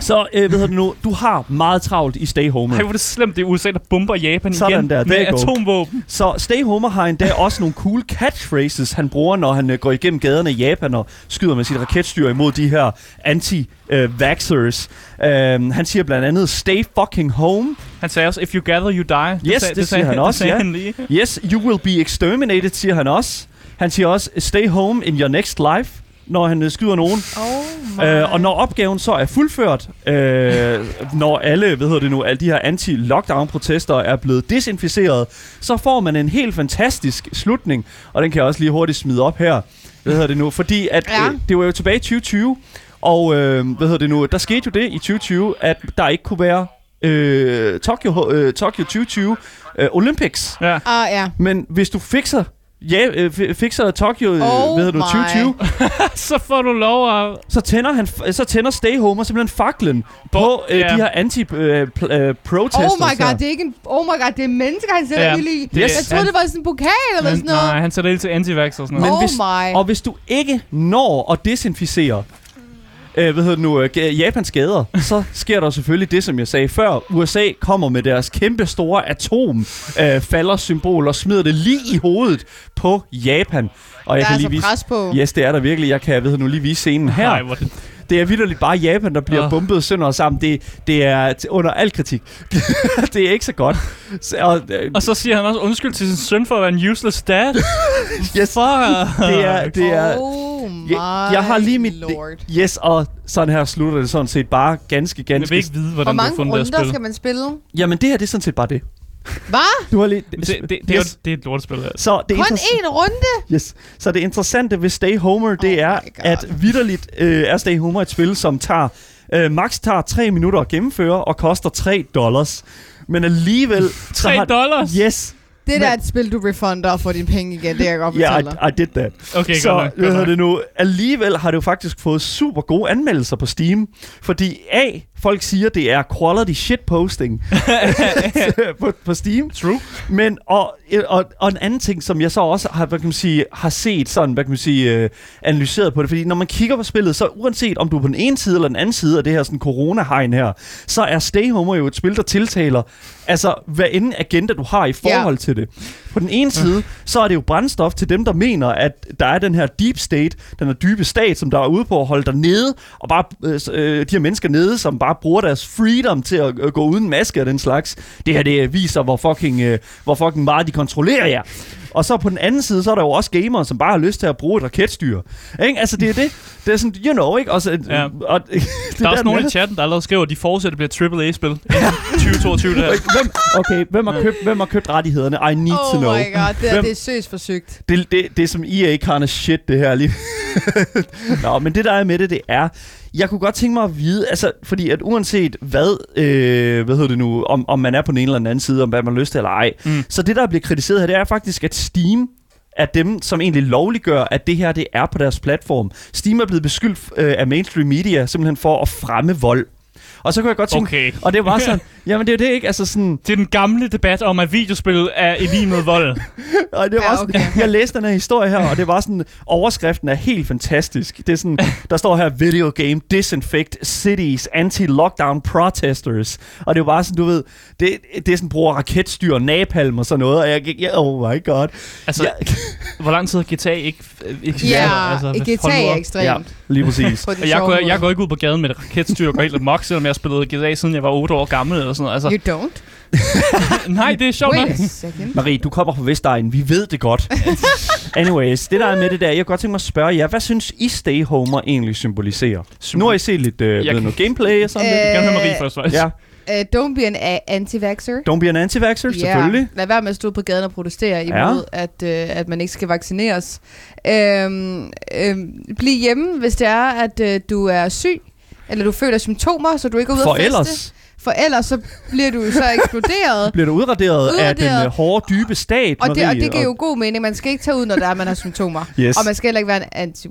[SPEAKER 1] Så, øh, hedder det nu, du har meget travlt i Stay Homer.
[SPEAKER 2] Ej, hvor er det slemt, det er USA, der bomber Japan
[SPEAKER 1] Sådan
[SPEAKER 2] igen
[SPEAKER 1] der,
[SPEAKER 2] med
[SPEAKER 1] go.
[SPEAKER 2] atomvåben.
[SPEAKER 1] Så Stay Homer har endda også nogle cool catchphrases, han bruger, når han øh, går igennem gaderne i Japan og skyder med sit raketstyr imod de her anti-vaxxers. Uh, han siger blandt andet, stay fucking home.
[SPEAKER 2] Han sagde også, if you gather, you die.
[SPEAKER 1] Yes,
[SPEAKER 2] sag-
[SPEAKER 1] det
[SPEAKER 2] sagde
[SPEAKER 1] siger han også,
[SPEAKER 2] Det
[SPEAKER 1] ja.
[SPEAKER 2] han lige.
[SPEAKER 1] Yes, you will be exterminated, siger han også. Han siger også, stay home in your next life, når han skyder nogen.
[SPEAKER 3] Oh my.
[SPEAKER 1] Øh, og når opgaven så er fuldført, øh, når alle, hvad hedder det nu, alle de her anti-lockdown-protester er blevet desinficeret, så får man en helt fantastisk slutning, og den kan jeg også lige hurtigt smide op her. Hvad hedder det nu? Fordi at,
[SPEAKER 3] Ja.
[SPEAKER 1] øh, det var jo tilbage i 2020, og øh, hvad hedder det nu? Der skete jo det i 2020, at der ikke kunne være øh, Tokyo, øh, Tokyo 2020 øh, Olympics.
[SPEAKER 2] Ja.
[SPEAKER 3] Ah, ja.
[SPEAKER 1] Men hvis du fikser Ja, øh, fi- fikser Tokyo, øh,
[SPEAKER 3] Oh
[SPEAKER 1] hvad hedder du,
[SPEAKER 3] my.
[SPEAKER 1] 2020,
[SPEAKER 2] Så får du lov at...
[SPEAKER 1] så tænder, han, så tænder Stay Homer simpelthen faklen på øh,
[SPEAKER 2] ja.
[SPEAKER 1] de her anti-protesters.
[SPEAKER 3] Oh my god, det er ikke en... Oh my god, det er mennesker, han sætter ild i.
[SPEAKER 2] Det-
[SPEAKER 3] jeg troede,
[SPEAKER 2] han-
[SPEAKER 3] det var sådan en pokal eller
[SPEAKER 2] Han,
[SPEAKER 3] sådan noget.
[SPEAKER 2] nej, han sætter ild til antivax og sådan noget.
[SPEAKER 1] Men
[SPEAKER 3] oh
[SPEAKER 1] hvis-
[SPEAKER 3] my.
[SPEAKER 1] Og hvis du ikke når at desinficere øh, hvad hedder det nu, øh, Japans gader, så sker der selvfølgelig det, som jeg sagde før. USA kommer med deres kæmpe store atom øh, falder symbol og smider det lige i hovedet på Japan. Og jeg
[SPEAKER 3] der er
[SPEAKER 1] kan
[SPEAKER 3] altså
[SPEAKER 1] lige vise...
[SPEAKER 3] pres på.
[SPEAKER 1] Yes, det er der virkelig. Jeg kan ved du, nu lige vise scenen her.
[SPEAKER 2] Nej, hvor er det...
[SPEAKER 1] Er vidderligt bare Japan, der bliver
[SPEAKER 2] Åh.
[SPEAKER 1] bombet sønder og sammen. Det, det er t- under al kritik. det er ikke så godt. Så, og, øh,
[SPEAKER 2] Og så siger han også undskyld til sin søn for at være en useless dad.
[SPEAKER 1] yes,
[SPEAKER 2] Fuck.
[SPEAKER 1] det er... Det er
[SPEAKER 3] Oh my
[SPEAKER 1] jeg, jeg har lige mit...
[SPEAKER 3] lord.
[SPEAKER 1] Yes, og sådan her slutter det sådan set bare ganske,
[SPEAKER 2] Jeg
[SPEAKER 1] ganske...
[SPEAKER 2] vil ikke vide,
[SPEAKER 3] Hvor
[SPEAKER 2] hvordan har
[SPEAKER 3] mange
[SPEAKER 2] fundet det
[SPEAKER 3] runder
[SPEAKER 2] spille.
[SPEAKER 3] skal man spille?
[SPEAKER 1] Jamen, det her, det er sådan set bare det.
[SPEAKER 3] Hvad?
[SPEAKER 1] Du har lige...
[SPEAKER 2] Det, det, det, det, er jo,
[SPEAKER 1] yes.
[SPEAKER 2] det er et lortespil. Altså.
[SPEAKER 1] Så det,
[SPEAKER 3] Kun én runde?
[SPEAKER 1] yes. så det interessante ved Stay Homer, det
[SPEAKER 3] Oh
[SPEAKER 1] er, at vidderligt øh, er Stay Homer et spil, som tager... Øh, max tager 3 minutter at gennemføre og koster 3 dollars. Men alligevel... så
[SPEAKER 2] 3
[SPEAKER 1] har-
[SPEAKER 2] dollars?
[SPEAKER 1] Yes.
[SPEAKER 3] Det der er et spil, du refunder og får dine penge igen. Det kan jeg godt
[SPEAKER 1] Ja,
[SPEAKER 3] fortælle
[SPEAKER 1] yeah, I, I did that.
[SPEAKER 2] Okay,
[SPEAKER 1] så
[SPEAKER 2] godt nok.
[SPEAKER 1] hvad
[SPEAKER 2] Godt
[SPEAKER 1] hedder det nu? Alligevel har det jo faktisk fået super gode anmeldelser på Steam. Fordi A, folk siger, det er quality shitposting på, på Steam.
[SPEAKER 2] True.
[SPEAKER 1] Men, og, og, og en anden ting, som jeg så også har, hvad kan man sige, har set sådan, hvad kan man sige, øh, analyseret på det, fordi når man kigger på spillet, så uanset om du er på den ene side eller den anden side af det her sådan corona-hegn her, så er Stay Homer jo et spil, der tiltaler Altså, hvad end agenda du har i forhold til det. På den ene side, så er det jo brændstof til dem, der mener, at der er den her deep state, den her dybe stat, som der er ude på at holde dig nede, og bare øh, øh, de her mennesker nede, som bare bruger deres freedom til at øh, gå uden maske og den slags. Det her, det viser, hvor fucking, øh, hvor fucking meget de kontrollerer jer. Og så på den anden side, så er der jo også gamere, som bare har lyst til at bruge et raketstyr. Ikke? Altså, det er det. Det er sådan, you know, ikke? Også,
[SPEAKER 2] Ja.
[SPEAKER 1] og, det
[SPEAKER 2] Der er også nogen
[SPEAKER 1] med-
[SPEAKER 2] i chatten, der allerede skriver, at de fortsætter bliver AAA-spil. 2022 der.
[SPEAKER 1] Hvem, okay, hvem har, købt, hvem har købt rettighederne? I need to
[SPEAKER 3] Oh
[SPEAKER 1] know.
[SPEAKER 3] my god, det, er,
[SPEAKER 1] Hvem-
[SPEAKER 3] det er søst forsøgt.
[SPEAKER 1] Det, det, det er som EA of shit, det her lige. Nå, men det der er med det, det er, jeg kunne godt tænke mig at vide, altså, fordi at uanset hvad, øh, hvad hedder det nu, om, om man er på den ene eller den anden side, om hvad man har lyst til eller ej,
[SPEAKER 2] mm.
[SPEAKER 1] så det, der bliver kritiseret her, det er faktisk, at Steam er dem, som egentlig lovliggør, at det her, det er på deres platform. Steam er blevet beskyldt øh, af mainstream media, simpelthen for at fremme vold. Og så kunne jeg godt tænke,
[SPEAKER 2] Okay.
[SPEAKER 1] og det var sådan, jamen det er jo det ikke, altså sådan,
[SPEAKER 2] Det er den gamle debat om, at videospil er i lige med vold.
[SPEAKER 1] Og det var
[SPEAKER 3] Ja,
[SPEAKER 1] ja, okay. jeg læste den her historie her, og det var sådan, overskriften er helt fantastisk. Det er sådan, der står her, video game disinfect cities anti-lockdown protesters. Og det er bare sådan, du ved, det, det er sådan, bruger raketstyr, napalm og sådan noget, og jeg gik, oh my god.
[SPEAKER 2] Altså,
[SPEAKER 1] Ja,
[SPEAKER 2] hvor lang tid har GTA ikke eksisteret?
[SPEAKER 3] Ja,
[SPEAKER 2] altså,
[SPEAKER 3] GTA er ekstremt.
[SPEAKER 1] ja, lige præcis.
[SPEAKER 2] Og jeg går, jeg går ikke ud på gaden med et raketstyr og går helt amok, selvom jeg har spillet GTA siden jeg var 8 år gammel eller sådan noget. Altså,
[SPEAKER 3] You don't?
[SPEAKER 2] nej, det er sjovt nok.
[SPEAKER 3] Wait a second.
[SPEAKER 1] Marie, du kommer fra Vestegnen. Vi ved det godt. Anyways, det der er med det der, jeg kunne godt tænke mig at spørge jer, hvad synes I Stay Homer egentlig symboliserer? Nu har I set lidt øh,
[SPEAKER 2] Jeg
[SPEAKER 1] ved
[SPEAKER 2] kan-
[SPEAKER 1] noget gameplay og sådan
[SPEAKER 3] Øh,
[SPEAKER 1] lidt.
[SPEAKER 2] Jeg kan høre Marie først, faktisk.
[SPEAKER 1] Ja,
[SPEAKER 3] Uh, don't be an a- anti-vaxxer.
[SPEAKER 1] don't be an anti-vaxxer, selvfølgelig.
[SPEAKER 3] Lad være med at stå på gaden og protestere
[SPEAKER 1] Ja.
[SPEAKER 3] imod, at, øh, at man ikke skal vaccineres. Øhm, øhm, bliv hjemme, hvis det er, at øh, du er syg, eller du føler symptomer, så du ikke er ude
[SPEAKER 1] For
[SPEAKER 3] at feste.
[SPEAKER 1] ellers
[SPEAKER 3] For ellers så bliver du så eksploderet.
[SPEAKER 1] bliver du udraderet, af den
[SPEAKER 3] Udraderet.
[SPEAKER 1] øh, hårde, dybe stat,
[SPEAKER 3] og, det, og
[SPEAKER 1] Marie,
[SPEAKER 3] det giver jo god mening. Man skal ikke tage ud, når der er, man har symptomer.
[SPEAKER 1] Yes.
[SPEAKER 3] Og man skal heller ikke være en anti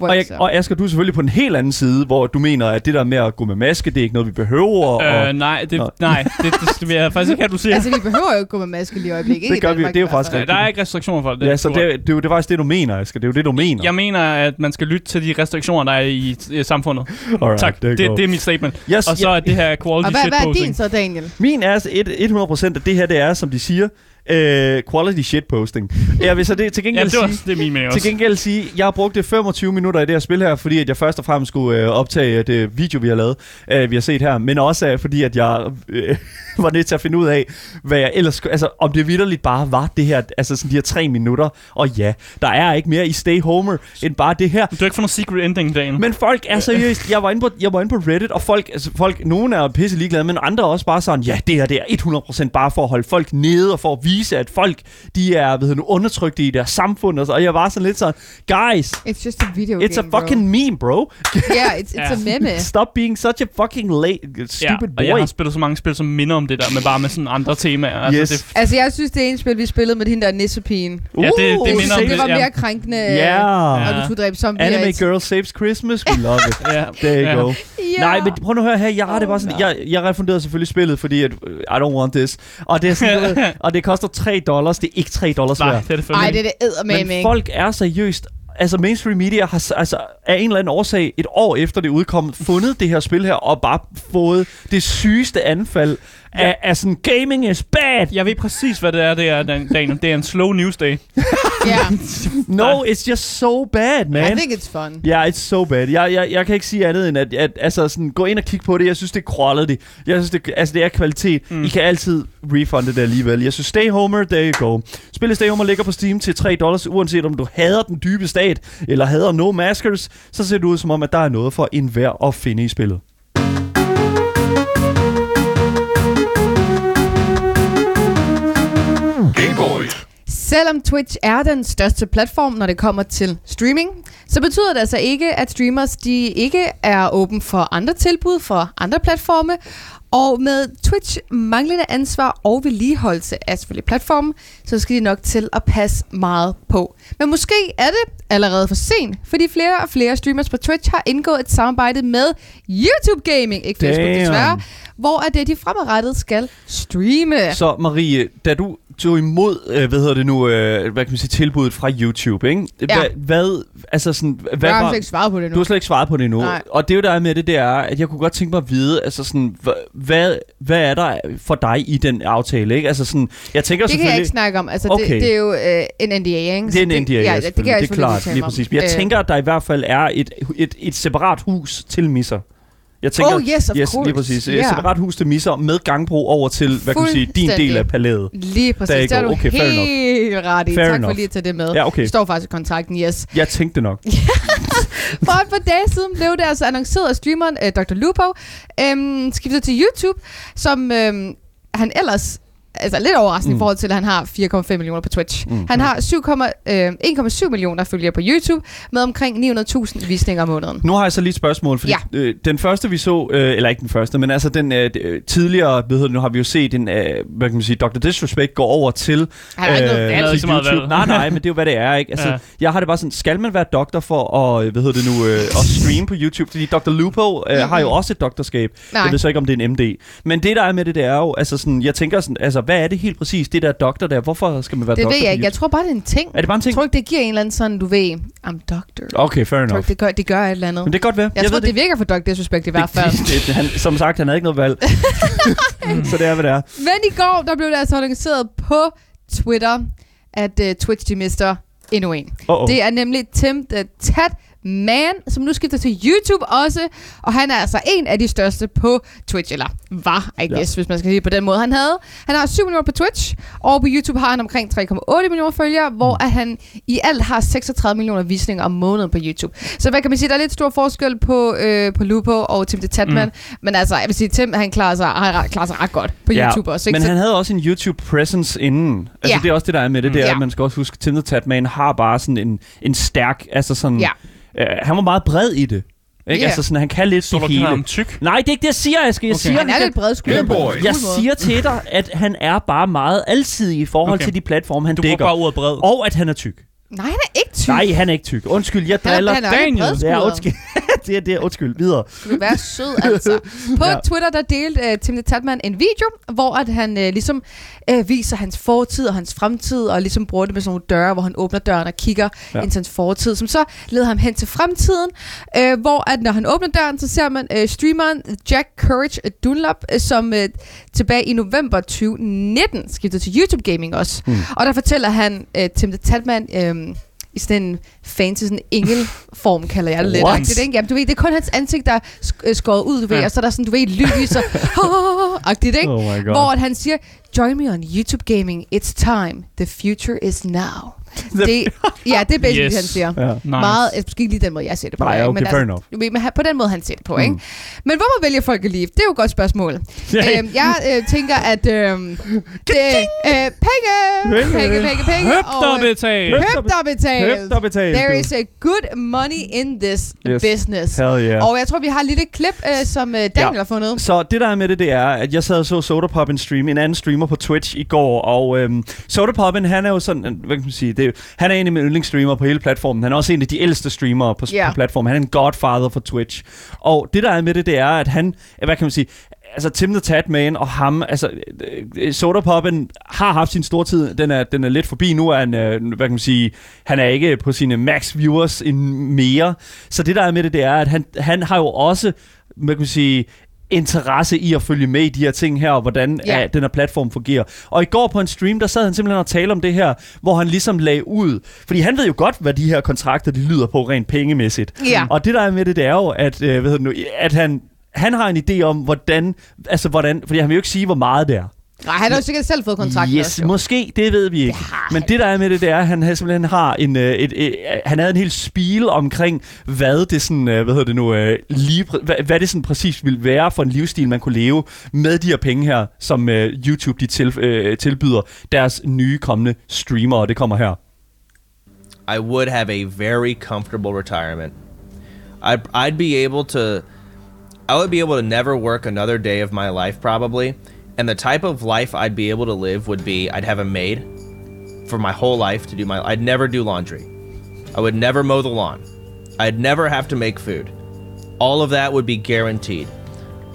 [SPEAKER 1] Og, jeg, og Asger, du er selvfølgelig på den helt anden side, hvor du mener, at det der med at gå med maske, det er ikke noget, vi behøver. og,
[SPEAKER 2] Øh, nej, det, nej det, det, det vil jeg faktisk ikke have, du siger.
[SPEAKER 3] Altså, vi behøver jo ikke gå med maske lige i øjeblikket. Ikke
[SPEAKER 1] Det gør vi, det er jo faktisk.
[SPEAKER 2] Ja, der er ikke restriktioner for det.
[SPEAKER 1] ja, så det, er- det, er jo- det er faktisk det, du mener, Asger. Det er jo det, du mener.
[SPEAKER 2] Jeg mener, at man skal lytte til de restriktioner, der er i, i samfundet.
[SPEAKER 1] Alright,
[SPEAKER 2] tak, det,
[SPEAKER 1] go.
[SPEAKER 2] det er mit statement.
[SPEAKER 1] Yes,
[SPEAKER 2] Og så er det her quality
[SPEAKER 3] Og hvad, hvad er din så, Daniel?
[SPEAKER 1] Min er altså et, 100% at det her, det er, som de siger, øh, quality shitposting. Jeg vil så det til
[SPEAKER 2] Ja,
[SPEAKER 1] gengæld
[SPEAKER 2] det, var,
[SPEAKER 1] sige...
[SPEAKER 2] det er min mening
[SPEAKER 1] Til
[SPEAKER 2] også.
[SPEAKER 1] gengæld sige, jeg har brugt det 25 minutter i det her spil her, fordi at jeg først og fremmest skulle øh, optage det video, vi har lavet, øh, vi har set her, men også øh, fordi, at jeg øh, var nødt til at finde ud af, hvad jeg ellers altså om det vidderligt bare var det her, altså sådan de her tre minutter, og ja, der er ikke mere i Stay Homer, end bare det her.
[SPEAKER 2] Du har ikke fået noget secret ending, Dan.
[SPEAKER 1] Men folk er seriøst, jeg var inde på, jeg var inde på Reddit, og folk, altså folk, nogen er pisse ligeglade, men andre er også bare sådan, ja, det her det er 100% bare for at holde folk nede, og for at vise, at folk, de er, ved du, undertrykte i deres samfund, og, så, og jeg var sådan lidt sådan, guys,
[SPEAKER 3] It's just a video
[SPEAKER 1] it's a
[SPEAKER 3] game,
[SPEAKER 1] fucking meme, bro.
[SPEAKER 3] Bro. Yeah, it's, it's
[SPEAKER 2] Ja.
[SPEAKER 3] a meme.
[SPEAKER 1] Stop being such a fucking late,
[SPEAKER 2] ja,
[SPEAKER 1] stupid
[SPEAKER 2] og jeg
[SPEAKER 1] boy.
[SPEAKER 2] har spillet så mange spil, som minder om det der, men bare med sådan andre temaer. Altså,
[SPEAKER 1] Yes.
[SPEAKER 2] det,
[SPEAKER 3] Altså, jeg synes, det ene spil, vi spillede med hende der nissepigen.
[SPEAKER 2] Ja, det- det
[SPEAKER 1] Uh,
[SPEAKER 2] minder om
[SPEAKER 3] det,
[SPEAKER 2] det,
[SPEAKER 3] var mere krænkende,
[SPEAKER 1] Ja.
[SPEAKER 3] og du skulle dræbe zombier.
[SPEAKER 1] Anime Girl Saves Christmas, we love it.
[SPEAKER 2] ja.
[SPEAKER 1] There you
[SPEAKER 2] Ja.
[SPEAKER 1] go.
[SPEAKER 3] Ja.
[SPEAKER 1] Nej, men prøv nu at høre her, jeg har det bare sådan,
[SPEAKER 3] Oh,
[SPEAKER 1] jeg, jeg refunderede selvfølgelig spillet, fordi at, øh, I don't want this. Og det er sådan, og det koster 3 dollars, det er ikke 3 dollars
[SPEAKER 2] Nej,
[SPEAKER 1] værd.
[SPEAKER 2] det er det fandme
[SPEAKER 3] Ej,
[SPEAKER 2] ikke.
[SPEAKER 3] det er det eddermame,
[SPEAKER 1] Men
[SPEAKER 3] ikke?
[SPEAKER 1] folk er seriøst Altså mainstream media har altså, af en eller anden årsag et år efter det udkom fundet det her spil her og bare fået det sygeste anfald
[SPEAKER 2] Ja.
[SPEAKER 1] af, af sådan gaming is bad.
[SPEAKER 2] Jeg ved præcis, hvad det er, det er, Dan- Daniel. Det er en slow news day.
[SPEAKER 3] Ja,
[SPEAKER 1] No, it's just so bad,
[SPEAKER 3] I
[SPEAKER 1] man.
[SPEAKER 3] think it's fun.
[SPEAKER 1] Ja, yeah, it's so bad. Jeg, jeg, jeg kan ikke sige andet end, at, at altså, sådan, gå ind og kig på det. Jeg synes, det er quality. Jeg synes, det, altså, det er kvalitet. Mm. I kan altid refunde det alligevel. Jeg synes, Stay Homer, there you go. Spillet Stay Homer ligger på Steam til 3 dollars, uanset om du hader den dybe stat, eller hader No Maskers, så ser det ud som om, at der er noget for enhver at finde i spillet.
[SPEAKER 3] Selvom Twitch er den største platform, når det kommer til streaming, så betyder det altså ikke, at streamers de ikke er åben for andre tilbud for andre platforme. Og med Twitch manglende ansvar og vedligeholdelse af selvfølgelig platformen, så skal de nok til at passe meget på. Men måske er det allerede for sent, fordi flere og flere streamers på Twitch har indgået et samarbejde med YouTube Gaming, ikke Facebook
[SPEAKER 1] Damn.
[SPEAKER 3] desværre, hvor er det, de fremadrettet skal streame.
[SPEAKER 1] Så Marie, da du, tog imod, øh, hvad hedder det nu, øh, hvad kan man sige, tilbuddet fra YouTube, ikke?
[SPEAKER 3] Ja.
[SPEAKER 1] Hvad, altså sådan, hvad
[SPEAKER 3] Jeg har slet ikke svaret på det
[SPEAKER 1] du
[SPEAKER 3] nu.
[SPEAKER 1] har slet ikke svaret på det endnu.
[SPEAKER 3] Nej.
[SPEAKER 1] Og det er jo der er med det, det er, at jeg kunne godt tænke mig at vide, altså sådan, hva- hvad, hvad er der for dig i den aftale, ikke? Altså sådan, jeg tænker
[SPEAKER 3] Det kan jeg
[SPEAKER 1] selvfølgelig...
[SPEAKER 3] ikke snakke om. Altså,
[SPEAKER 1] Okay.
[SPEAKER 3] det, det er jo øh, en NDA, ikke?
[SPEAKER 1] Det er en
[SPEAKER 3] Så
[SPEAKER 1] NDA,
[SPEAKER 3] ja,
[SPEAKER 1] ja,
[SPEAKER 3] det, det kan
[SPEAKER 1] selvfølgelig.
[SPEAKER 3] jeg
[SPEAKER 1] det er
[SPEAKER 3] selvfølgelig
[SPEAKER 1] klart, lige præcis. Men jeg
[SPEAKER 3] Øh,
[SPEAKER 1] tænker, at der i hvert fald er et, et, et separat hus til misser. Jeg tænker,
[SPEAKER 3] Oh, yes, of
[SPEAKER 1] yes,
[SPEAKER 3] course.
[SPEAKER 1] lige præcis.
[SPEAKER 3] Ja.
[SPEAKER 1] separat hus til misser med gangbro over til, hvad kan man sige, din del af palæet.
[SPEAKER 3] Lige præcis.
[SPEAKER 1] Der er
[SPEAKER 3] Det er du
[SPEAKER 1] Okay, fair enough.
[SPEAKER 3] helt ret i.
[SPEAKER 1] Fair
[SPEAKER 3] tak
[SPEAKER 1] enough.
[SPEAKER 3] for lige at tage det med.
[SPEAKER 1] Ja, okay.
[SPEAKER 3] Det står faktisk i kontrakten, yes.
[SPEAKER 1] Jeg tænkte nok.
[SPEAKER 3] For et par dage siden blev det altså annonceret af streameren uh, Dr. Lupo, øhm, skiftet til YouTube, som øhm, han ellers altså lidt overraskende mm. i forhold til, at han har 4,5 millioner på Twitch.
[SPEAKER 1] Mm.
[SPEAKER 3] Han har 7, øh, 1,7 millioner følgere på YouTube, med omkring 900.000 visninger om måneden.
[SPEAKER 1] Nu har jeg så lige et spørgsmål, fordi
[SPEAKER 3] Ja.
[SPEAKER 1] øh, den første vi så, øh, eller ikke den første, men altså den øh, øh, tidligere, hvad hedder det, nu har vi jo set en, øh, hvad kan man sige, Dr. Disrespect går over til,
[SPEAKER 3] Han har ikke noget
[SPEAKER 1] øh, YouTube.
[SPEAKER 2] valg.
[SPEAKER 1] Nej, nej, men det er jo, hvad det er, ikke? Altså, ja. Jeg har det bare sådan, skal man være doktor for at, øh, hvad hedder det nu, øh, at streame på YouTube? Fordi Dr. Lupo øh, har jo også et doktorskab.
[SPEAKER 3] Nej.
[SPEAKER 1] Jeg ved så ikke, om det er en MD. Men det, der er med det, det er jo, altså sådan, jeg tænker sådan, altså, hvad er det helt præcis, det der doktor der? Hvorfor skal man være
[SPEAKER 3] Det
[SPEAKER 1] doktor
[SPEAKER 3] ved jeg ikke. Jeg tror bare, det er en ting.
[SPEAKER 1] Er det bare en
[SPEAKER 3] Jeg
[SPEAKER 1] ting?
[SPEAKER 3] tror ikke, det giver en eller anden sådan, du ved, I'm doctor.
[SPEAKER 1] Okay, fair
[SPEAKER 3] Jeg tror
[SPEAKER 1] enough.
[SPEAKER 3] ikke, det gør, det gør et eller andet.
[SPEAKER 1] Men det kan godt være.
[SPEAKER 3] Jeg, jeg tror, det, virker for Dr. Disrespect i hvert fald.
[SPEAKER 1] Det, det, det, han, som sagt, han havde ikke noget valg. så det er, hvad det er.
[SPEAKER 3] Men i går, der blev det altså annonceret på Twitter, at uh, Twitch de mister endnu en.
[SPEAKER 1] Uh-oh.
[SPEAKER 3] Det er nemlig Tim the Tat Man, som nu skifter til YouTube også, og han er altså en af de største på Twitch, eller var, I
[SPEAKER 1] Ja.
[SPEAKER 3] guess, hvis man skal sige på den måde. Han havde, han har 7 millioner på Twitch, og på YouTube har han omkring 3,8 millioner følgere, hvor
[SPEAKER 1] Mm.
[SPEAKER 3] at han i alt har 36 millioner visninger om måneden på YouTube. Så hvad kan man sige, der er lidt stor forskel på, øh, på Lupo og Tim the Tatman, mm. men altså, jeg vil sige, Tim, han klarer sig, han klarer sig ret godt på YouTube også. Ikke?
[SPEAKER 1] Men han havde også en YouTube-presence inden. Altså,
[SPEAKER 3] Ja.
[SPEAKER 1] det er også det, der er med det. Det er,
[SPEAKER 3] Ja.
[SPEAKER 1] at man skal også huske, Tim the Tatman har bare sådan en, en stærk, altså sådan...
[SPEAKER 3] Ja.
[SPEAKER 1] Øh, han var meget bred i det. Ikke?
[SPEAKER 3] Ja.
[SPEAKER 1] Altså sådan, han kan lidt
[SPEAKER 2] Så
[SPEAKER 1] det
[SPEAKER 2] du
[SPEAKER 1] hele.
[SPEAKER 2] ham tyk?
[SPEAKER 1] Nej, det er ikke det, jeg siger, Aske. Jeg
[SPEAKER 2] Okay.
[SPEAKER 1] siger,
[SPEAKER 3] han er lidt en cool
[SPEAKER 1] jeg siger til dig, at han er bare meget alsidig i forhold
[SPEAKER 2] Okay.
[SPEAKER 1] til de platforme, han
[SPEAKER 2] Du bruger
[SPEAKER 1] dækker.
[SPEAKER 2] bare ordet bred.
[SPEAKER 1] Og at han er tyk.
[SPEAKER 3] Nej, han er ikke tyk.
[SPEAKER 1] Nej, han er ikke tyk. Undskyld, jeg
[SPEAKER 3] han er,
[SPEAKER 1] driller.
[SPEAKER 3] han er jo ikke
[SPEAKER 2] Daniel.
[SPEAKER 1] Ja, undskyld. det er det. Undskyld. Videre.
[SPEAKER 3] Du vil være sød, altså. På
[SPEAKER 1] Ja.
[SPEAKER 3] Twitter, der delte uh, Tim the Tatman en video, hvor at han uh, ligesom uh, viser hans fortid og hans fremtid, og ligesom bruger det med sådan nogle døre, hvor han åbner døren og kigger
[SPEAKER 1] Ja.
[SPEAKER 3] ind til hans fortid, som så leder ham hen til fremtiden, uh, hvor at når han åbner døren, så ser man uh, streameren Jack Courage Dunlap, uh, som uh, tilbage i november 2019 skiftede til YouTube Gaming også.
[SPEAKER 1] Mm.
[SPEAKER 3] Og der fortæller han uh, Tim the Tatman... Uh, i sådan en fancy sådan engelform, kalder jeg det lidt. Agtigt, Ikke? Jamen, du ved, det er kun hans ansigt, der er øh, skåret ud, du ved,
[SPEAKER 2] Ja.
[SPEAKER 3] og så er der sådan, du ved, lys og agtigt, ikke?
[SPEAKER 1] Oh.
[SPEAKER 3] Hvor at han siger, join me on YouTube Gaming, it's time, the future is now. Det, ja, det er basically,
[SPEAKER 2] Yes.
[SPEAKER 3] han siger.
[SPEAKER 1] Ja.
[SPEAKER 2] Nice.
[SPEAKER 3] Meget, måske ikke lige den måde, jeg ser det på.
[SPEAKER 1] Nej, okay,
[SPEAKER 3] men
[SPEAKER 1] fair enough.
[SPEAKER 3] men han- på den måde, han ser det på,
[SPEAKER 1] Mm.
[SPEAKER 3] ikke? Men hvorfor vælger folk at leave? Det er jo et godt spørgsmål.
[SPEAKER 1] Ja.
[SPEAKER 3] øhm, jeg øh, tænker, at øhm, det, øh, penge,
[SPEAKER 1] Penge.
[SPEAKER 3] penge, penge, penge,
[SPEAKER 2] Høbt og
[SPEAKER 3] øh,
[SPEAKER 2] betalt.
[SPEAKER 3] Købt og betalt.
[SPEAKER 1] Købt og betalt.
[SPEAKER 3] There is a good money in this
[SPEAKER 1] Yes.
[SPEAKER 3] business.
[SPEAKER 1] Hell yeah.
[SPEAKER 3] Og jeg tror, vi har et lille klip, øh, som øh, Daniel
[SPEAKER 1] Ja.
[SPEAKER 3] har fundet.
[SPEAKER 1] Så det der er med det, det er, at jeg sad og så Sodapoppen stream, en anden streamer på Twitch i går, og øhm, Sodapoppen, han er jo sådan, øh, hvad kan man sige, det han er en af mine yndlingsstreamere på hele platformen. Han er også en af de ældste streamere på,
[SPEAKER 3] Ja.
[SPEAKER 1] på platformen. Han er en godfather for Twitch. Og det der er med det, det er, at han, øh, hvad kan man sige, altså Tim the Tatman og ham, altså øh, øh, Sodapoppen har haft sin store tid. Den er, den er lidt forbi nu, er han, hvad kan man sige, han er ikke på sine max viewers en mere. Så det der er med det, det er, at han, han har jo også, hvad kan man sige, interesse i at følge med i de her ting her, og hvordan
[SPEAKER 3] Ja.
[SPEAKER 1] ja. den her platform fungerer. Og i går på en stream, der sad han simpelthen og talte om det her, hvor han ligesom lagde ud. Fordi han ved jo godt, hvad de her kontrakter, de lyder på rent pengemæssigt.
[SPEAKER 3] Ja.
[SPEAKER 1] Og det der er med det, det er jo, at, øh, hvad hedder det nu, at han, han har en idé om, hvordan, altså hvordan, fordi han vil jo ikke sige, hvor meget det er.
[SPEAKER 3] Nej, han har jo sikkert selv fået kontrakten
[SPEAKER 1] Yes,
[SPEAKER 3] også, jo.
[SPEAKER 1] måske, det ved vi ikke.
[SPEAKER 3] har
[SPEAKER 1] Men det der er med det, det er, at han har- simpelthen har en, øh, et, et, han havde en hel spil omkring, hvad det sådan, øh, hvad hedder det nu, øh, lige, hvad, hvad det sådan præcis ville være for en livsstil, man kunne leve med de her penge her, som øh, YouTube de til, øh, tilbyder deres nye kommende streamere, og det kommer her.
[SPEAKER 5] I would have a very comfortable retirement. I'd, I'd be able to, I would be able to never work another day of my life probably. And the type of life I'd be able to live would be I'd have a maid for my whole life to do my, I'd never do laundry. I would never mow the lawn. I'd never have to make food. All of that would be guaranteed.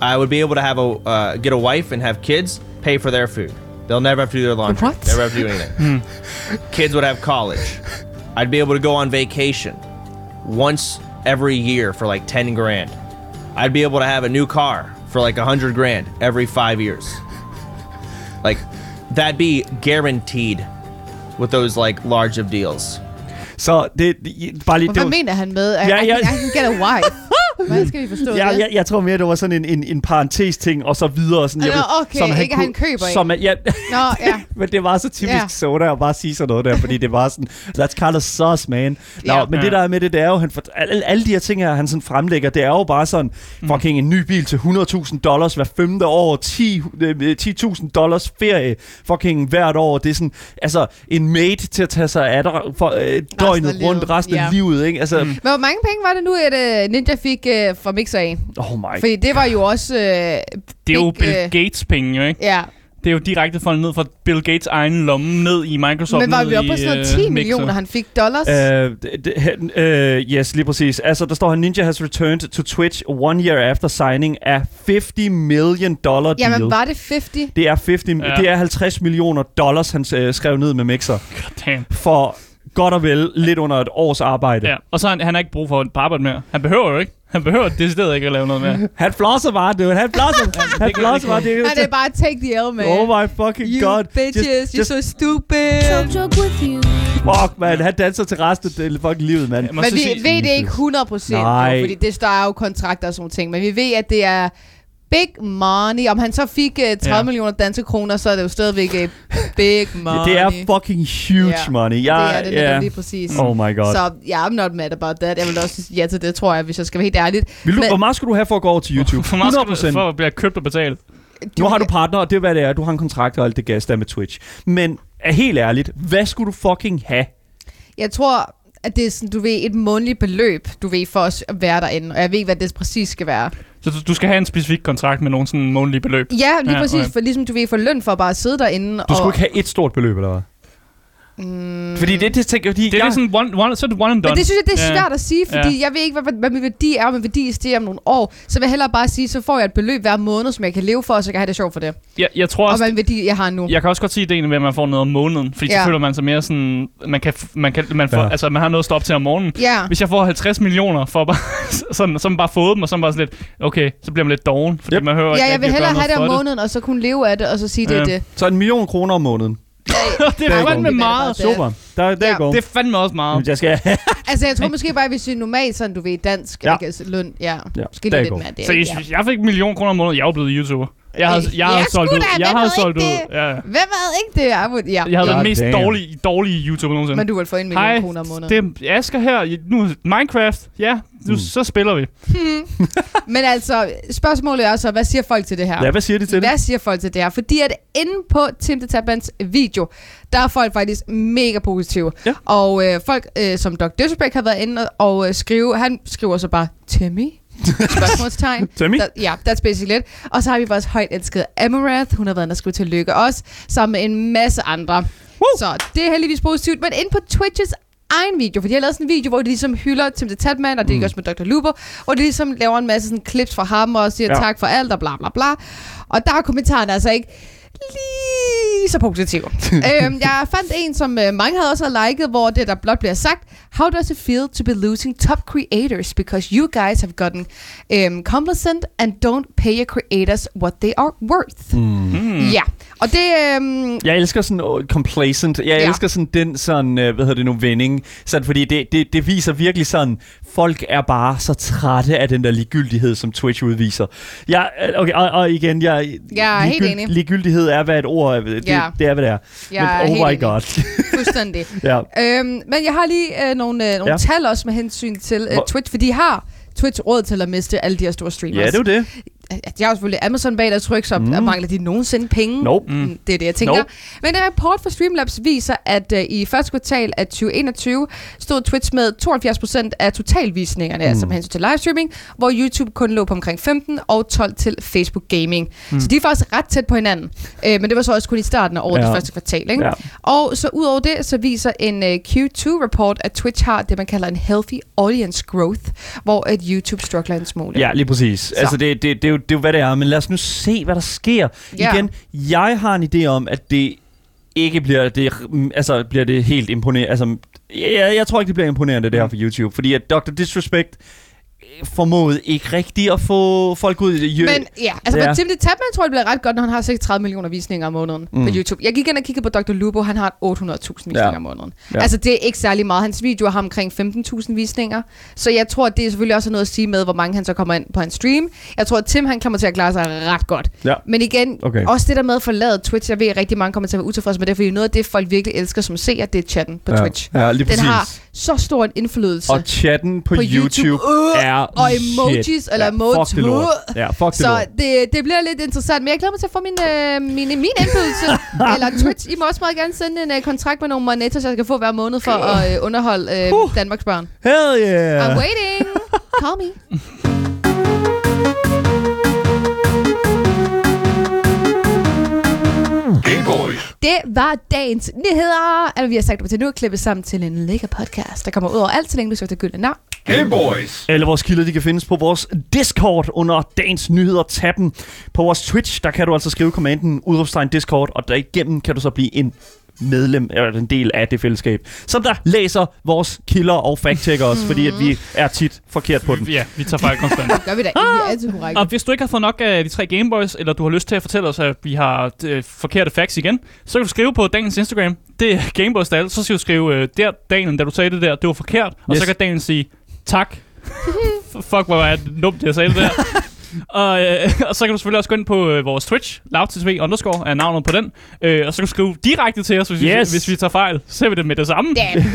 [SPEAKER 5] I would be able to have a, uh, get a wife and have kids, pay for their food. They'll never have to do their laundry.
[SPEAKER 3] What?
[SPEAKER 5] Never have to do anything. Kids would have college. I'd be able to go on vacation once every year for like 10 grand. I'd be able to have a new car for like 100 grand every five years. Like, that'd be guaranteed with those like large of deals.
[SPEAKER 1] Så det, det bare lige...
[SPEAKER 3] Hvad
[SPEAKER 1] det,
[SPEAKER 3] mener han med, at
[SPEAKER 1] Ja,
[SPEAKER 3] ja,
[SPEAKER 1] ja.
[SPEAKER 3] ja. I, can, I can get a wife? Hvad skal vi forstå
[SPEAKER 1] Ja,
[SPEAKER 3] det?
[SPEAKER 1] jeg, jeg tror mere, det var sådan en, en, en parentes ting, og så videre. Sådan,
[SPEAKER 3] Nå,
[SPEAKER 1] jeg ved-
[SPEAKER 3] okay, ikke han køber en.
[SPEAKER 1] som, er- ja,
[SPEAKER 3] Nå, ja.
[SPEAKER 1] men det var så typisk
[SPEAKER 3] Ja.
[SPEAKER 1] soda at bare sige sådan noget der, fordi det var sådan, that's kind of sus, man. Nå,
[SPEAKER 3] Ja.
[SPEAKER 1] men det der er med det, det er jo, han, for, alle, alle de her ting her, han sådan fremlægger, det er jo bare sådan, fucking en ny bil til 100.000 dollars hver femte år, 10 øh, 10.000 dollars ferie, fucking hvert år. Det er sådan, altså, en maid til at tage sig af dig for øh, døgnet
[SPEAKER 3] livet.
[SPEAKER 1] rundt resten
[SPEAKER 3] Ja.
[SPEAKER 1] af livet, ikke? Altså, mm.
[SPEAKER 3] Men hvor mange penge var det nu, at uh, Ninja fik uh, fra Mixer af?
[SPEAKER 1] oh my
[SPEAKER 3] Fordi det var jo også... Uh,
[SPEAKER 2] Det er jo
[SPEAKER 3] big,
[SPEAKER 2] Bill
[SPEAKER 3] øh,
[SPEAKER 2] Gates penge, jo, ikke?
[SPEAKER 3] Ja,
[SPEAKER 2] Det er jo direkte foldet ned fra Bill Gates egen lomme ned i Microsoft.
[SPEAKER 3] men var vi oppe på sådan noget
[SPEAKER 2] øh,
[SPEAKER 3] 10
[SPEAKER 2] Mixer.
[SPEAKER 3] millioner, han fik dollars?
[SPEAKER 1] Uh, d- uh, yes, lige præcis. Altså, der står her, Ninja has returned to Twitch one year after signing a 50 million dollar deal.
[SPEAKER 3] Jamen, var det 50?
[SPEAKER 1] Det er 50,
[SPEAKER 2] Ja.
[SPEAKER 1] ja. det er 50 millioner dollars, han uh, skrev ned med Mixer.
[SPEAKER 2] God damn.
[SPEAKER 1] For godt og vel lidt under et års arbejde.
[SPEAKER 2] Ja, og så har han, han har ikke brug for at arbejde mere. Han behøver jo ikke. Han behøver decideret ikke at lave noget mere.
[SPEAKER 1] Han flosser bare, dude. Han flosser. han flosser bare.
[SPEAKER 2] det
[SPEAKER 1] Det,
[SPEAKER 3] Nej, det er bare take the L, man.
[SPEAKER 1] oh my fucking
[SPEAKER 3] you
[SPEAKER 1] god.
[SPEAKER 3] bitches,
[SPEAKER 1] Just,
[SPEAKER 3] you're
[SPEAKER 1] just,
[SPEAKER 3] so stupid.
[SPEAKER 6] joke with you.
[SPEAKER 1] fuck, man. Han danser til resten af fucking livet, mand.
[SPEAKER 2] Må
[SPEAKER 3] Men vi
[SPEAKER 2] sige-
[SPEAKER 3] ved det ikke 100%,
[SPEAKER 1] Nej.
[SPEAKER 3] jo, fordi det står jo kontrakter og sådan ting. Men vi ved, at det er big money. Om han så fik uh, 30
[SPEAKER 2] Ja.
[SPEAKER 3] ja. millioner danske kroner, så er det jo stadigvæk uh, big money.
[SPEAKER 1] Det er fucking huge
[SPEAKER 3] Ja.
[SPEAKER 1] money.
[SPEAKER 3] det
[SPEAKER 1] Jeg,
[SPEAKER 3] er det
[SPEAKER 1] ja.
[SPEAKER 3] netop lige præcis.
[SPEAKER 1] Oh my god.
[SPEAKER 3] Så yeah, I'm not mad about that. Jeg vil også sige ja til det, tror jeg, hvis jeg skal være helt ærlig.
[SPEAKER 1] Vil du,
[SPEAKER 3] Men-
[SPEAKER 1] hvor meget skal du have for at gå over til YouTube?
[SPEAKER 2] For meget skal
[SPEAKER 1] 100%.
[SPEAKER 2] du, for at blive købt og betalt.
[SPEAKER 1] Nu har du partner, og det er, hvad det er. Du har en kontrakt og alt det gas der med Twitch. Men er helt ærligt, hvad skulle du fucking have?
[SPEAKER 3] Jeg tror, at det er sådan, du ved, et månedligt beløb, du ved, for os at være derinde. Og jeg ved ikke, hvad det præcis skal være.
[SPEAKER 2] Så du, du skal have en specifik kontrakt med nogen sådan månedlige beløb.
[SPEAKER 3] Ja, lige
[SPEAKER 2] Ja,
[SPEAKER 3] præcis.
[SPEAKER 2] okay.
[SPEAKER 3] For ligesom du ved, for løn for at bare sidde derinde.
[SPEAKER 1] Du
[SPEAKER 3] og,
[SPEAKER 1] skulle ikke have et stort beløb, eller hvad?
[SPEAKER 3] Mm,
[SPEAKER 1] Fordi det, det tænker jeg, fordi
[SPEAKER 2] Det er
[SPEAKER 1] jeg,
[SPEAKER 2] lidt sådan one, one, så er det one and done.
[SPEAKER 3] Men det synes jeg, det er
[SPEAKER 2] Ja.
[SPEAKER 3] svært at sige, fordi ja. jeg ved ikke, hvad, hvad min værdi er, om min værdi stiger om nogle år. Så vil jeg hellere bare sige, så får jeg et beløb hver måned, som jeg kan leve for, og så kan jeg have det sjovt for det.
[SPEAKER 2] Jeg, jeg tror
[SPEAKER 3] Og
[SPEAKER 2] også,
[SPEAKER 3] hvad en værdi jeg har nu.
[SPEAKER 2] jeg kan også godt sige ideen med, at man får noget om måneden. Fordi ja.
[SPEAKER 3] Ja.
[SPEAKER 2] så føler man sig mere sådan... Man, kan, man, kan, man, får,
[SPEAKER 1] Ja.
[SPEAKER 2] ja. altså, man har noget at stå op til om morgenen.
[SPEAKER 3] Ja.
[SPEAKER 2] Hvis jeg får 50 millioner for bare, sådan, så man bare fået dem, og så er bare sådan lidt, okay, så bliver man lidt doven, fordi
[SPEAKER 1] Yep.
[SPEAKER 2] man hører
[SPEAKER 3] Ja,
[SPEAKER 2] ikke
[SPEAKER 3] jeg vil hellere have det om måneden, og så kunne leve af det, og så sige, det er
[SPEAKER 2] Ja.
[SPEAKER 3] det.
[SPEAKER 1] Så en million kroner om måneden.
[SPEAKER 2] det er fandme meget.
[SPEAKER 3] Det-
[SPEAKER 1] Super. Der, der
[SPEAKER 3] Ja.
[SPEAKER 1] går.
[SPEAKER 2] Det er fandme også meget.
[SPEAKER 1] Jeg skal
[SPEAKER 3] Altså, jeg tror måske bare, hvis vi normalt sådan, du ved, dansk,
[SPEAKER 1] Ja.
[SPEAKER 3] ja. ikke, altså, løn, ja,
[SPEAKER 1] Ja,
[SPEAKER 3] måske lidt mere det.
[SPEAKER 2] Så
[SPEAKER 3] ikke?
[SPEAKER 2] hvis jeg fik en million kroner om måneden, jeg er blevet YouTuber. Jeg har, jeg har solgt ud. Jeg har solgt ud. Ja.
[SPEAKER 3] Hvem ved ikke det? Ja.
[SPEAKER 2] Jeg havde
[SPEAKER 1] God
[SPEAKER 2] den mest
[SPEAKER 1] damn.
[SPEAKER 2] dårlige, dårlige YouTuber nogensinde.
[SPEAKER 3] Men du vil få en million
[SPEAKER 2] Hej,
[SPEAKER 3] kroner om måneden.
[SPEAKER 2] det er Asger her. Nu Minecraft. Ja, nu,
[SPEAKER 1] Mm.
[SPEAKER 2] så spiller vi.
[SPEAKER 3] Men altså, spørgsmålet er så, hvad siger folk til det her?
[SPEAKER 1] Ja, hvad siger de til det?
[SPEAKER 3] Hvad siger folk til det her? Fordi at inde på Tim the Tapmans video, der er folk faktisk mega positive.
[SPEAKER 1] Ja.
[SPEAKER 3] Og øh, folk, øh, som Dr. Disrespect har været inde og øh, skrive, han skriver så bare, Timmy? Spørgsmålstegn.
[SPEAKER 1] Timmy?
[SPEAKER 3] Der, ja, that's basically it. Og så har vi vores højt elskede Amarath. Hun har været inde og skrive til lykke også, sammen med en masse andre.
[SPEAKER 1] Woo!
[SPEAKER 3] Så det er heldigvis positivt. Men ind på Twitches egen video, for de har lavet sådan en video, hvor de ligesom hylder Tim the Tatman, og det er
[SPEAKER 1] Mm.
[SPEAKER 3] også med Dr. Lupo, hvor de ligesom laver en masse sådan clips fra ham, og siger
[SPEAKER 1] ja.
[SPEAKER 3] tak for alt, og bla bla bla. Og der er kommentarerne altså ikke lige så positive. øhm, jeg fandt en, som øh, mange havde også har liket, hvor det der blot bliver sagt, How does it feel to be losing top creators because you guys have gotten um, complacent and don't pay your creators what they are worth?
[SPEAKER 1] Mm.
[SPEAKER 3] Ja, og det... Øhm,
[SPEAKER 1] Jeg elsker sådan uh, complacent. Jeg
[SPEAKER 3] Ja.
[SPEAKER 1] elsker sådan den sådan, uh, hvad hedder det nu, vending. Sådan, fordi det, det, det viser virkelig sådan, folk er bare så trætte af den der ligegyldighed, som Twitch udviser. Jeg, okay, og, og igen, jeg,
[SPEAKER 3] Jeg er helt enig.
[SPEAKER 1] ligegyldighed er, hvad et ord er. Det,
[SPEAKER 3] Ja.
[SPEAKER 1] det er, hvad det er.
[SPEAKER 3] jeg
[SPEAKER 1] Men, oh my
[SPEAKER 3] enig.
[SPEAKER 1] god.
[SPEAKER 3] Fuldstændig.
[SPEAKER 1] ja.
[SPEAKER 3] Øhm, men jeg har lige øh, nogle, øh, nogle
[SPEAKER 1] Ja.
[SPEAKER 3] ja. tal også med hensyn til øh, Twitch, for de har Twitch råd til at miste alle de her store streamers.
[SPEAKER 1] ja, det er det.
[SPEAKER 3] De har jo selvfølgelig Amazon bag deres tryk, så
[SPEAKER 1] Mm.
[SPEAKER 3] mangler de nogensinde penge.
[SPEAKER 1] Nope.
[SPEAKER 3] Mm. Det er det, jeg tænker.
[SPEAKER 1] Nope.
[SPEAKER 3] Men en rapport fra Streamlabs viser, at uh, i første kvartal af 2021 stod Twitch med 72% af totalvisningerne, mm. altså med hensyn til livestreaming, hvor YouTube kun lå på omkring 15 og 12 til Facebook Gaming. Mm. Så de er faktisk ret tæt på hinanden. Uh, men det var så også kun i starten af året,
[SPEAKER 1] Ja.
[SPEAKER 3] det første kvartal. Ikke?
[SPEAKER 1] Ja.
[SPEAKER 3] Og så udover det, så viser en uh, Q2-rapport, at Twitch har det, man kalder en healthy audience growth, hvor at YouTube struggler en smule.
[SPEAKER 1] Ja, lige præcis. Så. Altså, det, det, det, er jo, jo, det er jo, hvad det er. Men lad os nu se, hvad der sker.
[SPEAKER 3] Ja.
[SPEAKER 1] Igen, jeg har en idé om, at det ikke bliver det, mm, altså, bliver det helt imponerende. Altså, jeg, jeg tror ikke, det bliver imponerende, det her for YouTube. Fordi at Dr. Disrespect formåede ikke rigtigt at få folk ud i det.
[SPEAKER 3] Men ja, altså
[SPEAKER 1] Ja.
[SPEAKER 3] for Timothy Tapman tror jeg, det bliver ret godt, når han har 36 millioner visninger om måneden mm. på YouTube. Jeg gik ind og kiggede på Dr. Lupo, han har 800.000 visninger
[SPEAKER 1] Ja.
[SPEAKER 3] om måneden.
[SPEAKER 1] Ja.
[SPEAKER 3] Altså det er ikke særlig meget. Hans videoer har omkring 15.000 visninger. Så jeg tror, det er selvfølgelig også noget at sige med, hvor mange han så kommer ind på hans stream. Jeg tror, at Tim han kommer til at klare sig ret godt.
[SPEAKER 1] Ja.
[SPEAKER 3] Men igen,
[SPEAKER 1] Okay.
[SPEAKER 3] også det der med at forlade Twitch, jeg ved, at rigtig mange kommer til at være utilfredse med det, fordi noget af det, folk virkelig elsker som seer, det er chatten på
[SPEAKER 1] ja.
[SPEAKER 3] Twitch.
[SPEAKER 1] Ja, lige
[SPEAKER 3] Den
[SPEAKER 1] præcis.
[SPEAKER 3] har så stor en indflydelse.
[SPEAKER 1] Og chatten på,
[SPEAKER 3] På
[SPEAKER 1] YouTube,
[SPEAKER 3] YouTube, øh,
[SPEAKER 1] er
[SPEAKER 3] og emojis,
[SPEAKER 1] shit.
[SPEAKER 3] eller
[SPEAKER 1] ja,
[SPEAKER 3] emotes,
[SPEAKER 1] Fuck det lort. Ja, fuck det
[SPEAKER 3] Så
[SPEAKER 1] lort.
[SPEAKER 3] det, det bliver lidt interessant, men jeg glæder mig til at få min, øh, min, min indflydelse. eller Twitch, I må også meget gerne sende en øh, kontrakt med nogle moneter, så jeg kan få hver måned for at øh, underholde øh,
[SPEAKER 1] Uh.
[SPEAKER 3] Danmarks børn.
[SPEAKER 1] Hell yeah!
[SPEAKER 3] I'm waiting. Call me.
[SPEAKER 4] Gameboys.
[SPEAKER 3] Det var dagens nyheder. Eller vi har sagt det til nu, klippet sammen til en lækker podcast, der kommer ud over alt, så længe du søger det gyldne navn.
[SPEAKER 4] Gameboys.
[SPEAKER 1] Alle vores kilder, de kan findes på vores Discord under dagens nyheder tappen. På vores Twitch, der kan du altså skrive kommanden udråbstegn Discord, og derigennem kan du så blive en medlem, eller en del af det fællesskab, som der læser vores kilder og fact os, fordi at vi er tit forkert på den.
[SPEAKER 2] Ja, vi tager fejl konstant.
[SPEAKER 3] Gør vi da ikke. Vi er altid korrekte.
[SPEAKER 2] Og hvis du ikke har fået nok af de tre Gameboys, eller du har lyst til at fortælle os, at vi har øh, forkerte facts igen, så kan du skrive på dagens Instagram. Det er Gameboys der, så skal du skrive, øh, der Daniel, da du sagde det der, det var forkert. Og
[SPEAKER 1] Yes.
[SPEAKER 2] så kan Daniel sige, tak. Fuck, hvor var det dumt, jeg sagde det der. og, øh, og så kan du selvfølgelig også gå ind på øh, vores Twitch, lavtv underscore er navnet på den. Øh, og så kan du skrive direkte til os, hvis,
[SPEAKER 1] Yes.
[SPEAKER 2] vi, hvis vi tager fejl. Så ser vi det med det samme.
[SPEAKER 3] Damn.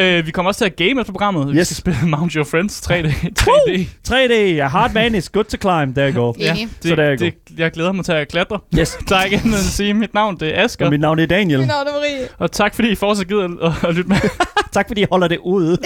[SPEAKER 2] Øh, vi kommer også til at game efter programmet. Vi
[SPEAKER 1] Yes.
[SPEAKER 2] skal spille Mount Your Friends 3D. 3D.
[SPEAKER 1] 3D, a hard man is good to climb. There you go.
[SPEAKER 3] Ja.
[SPEAKER 2] det,
[SPEAKER 1] Så der er
[SPEAKER 2] det, jeg glæder mig til at klatre.
[SPEAKER 1] Yes.
[SPEAKER 2] Der er ikke andet end at sige, mit navn det er Asger.
[SPEAKER 1] Og mit navn er Daniel.
[SPEAKER 3] Mit navn er Marie.
[SPEAKER 2] Og tak fordi I fortsat gider at, at lytte med.
[SPEAKER 1] Tak fordi I holder det ude.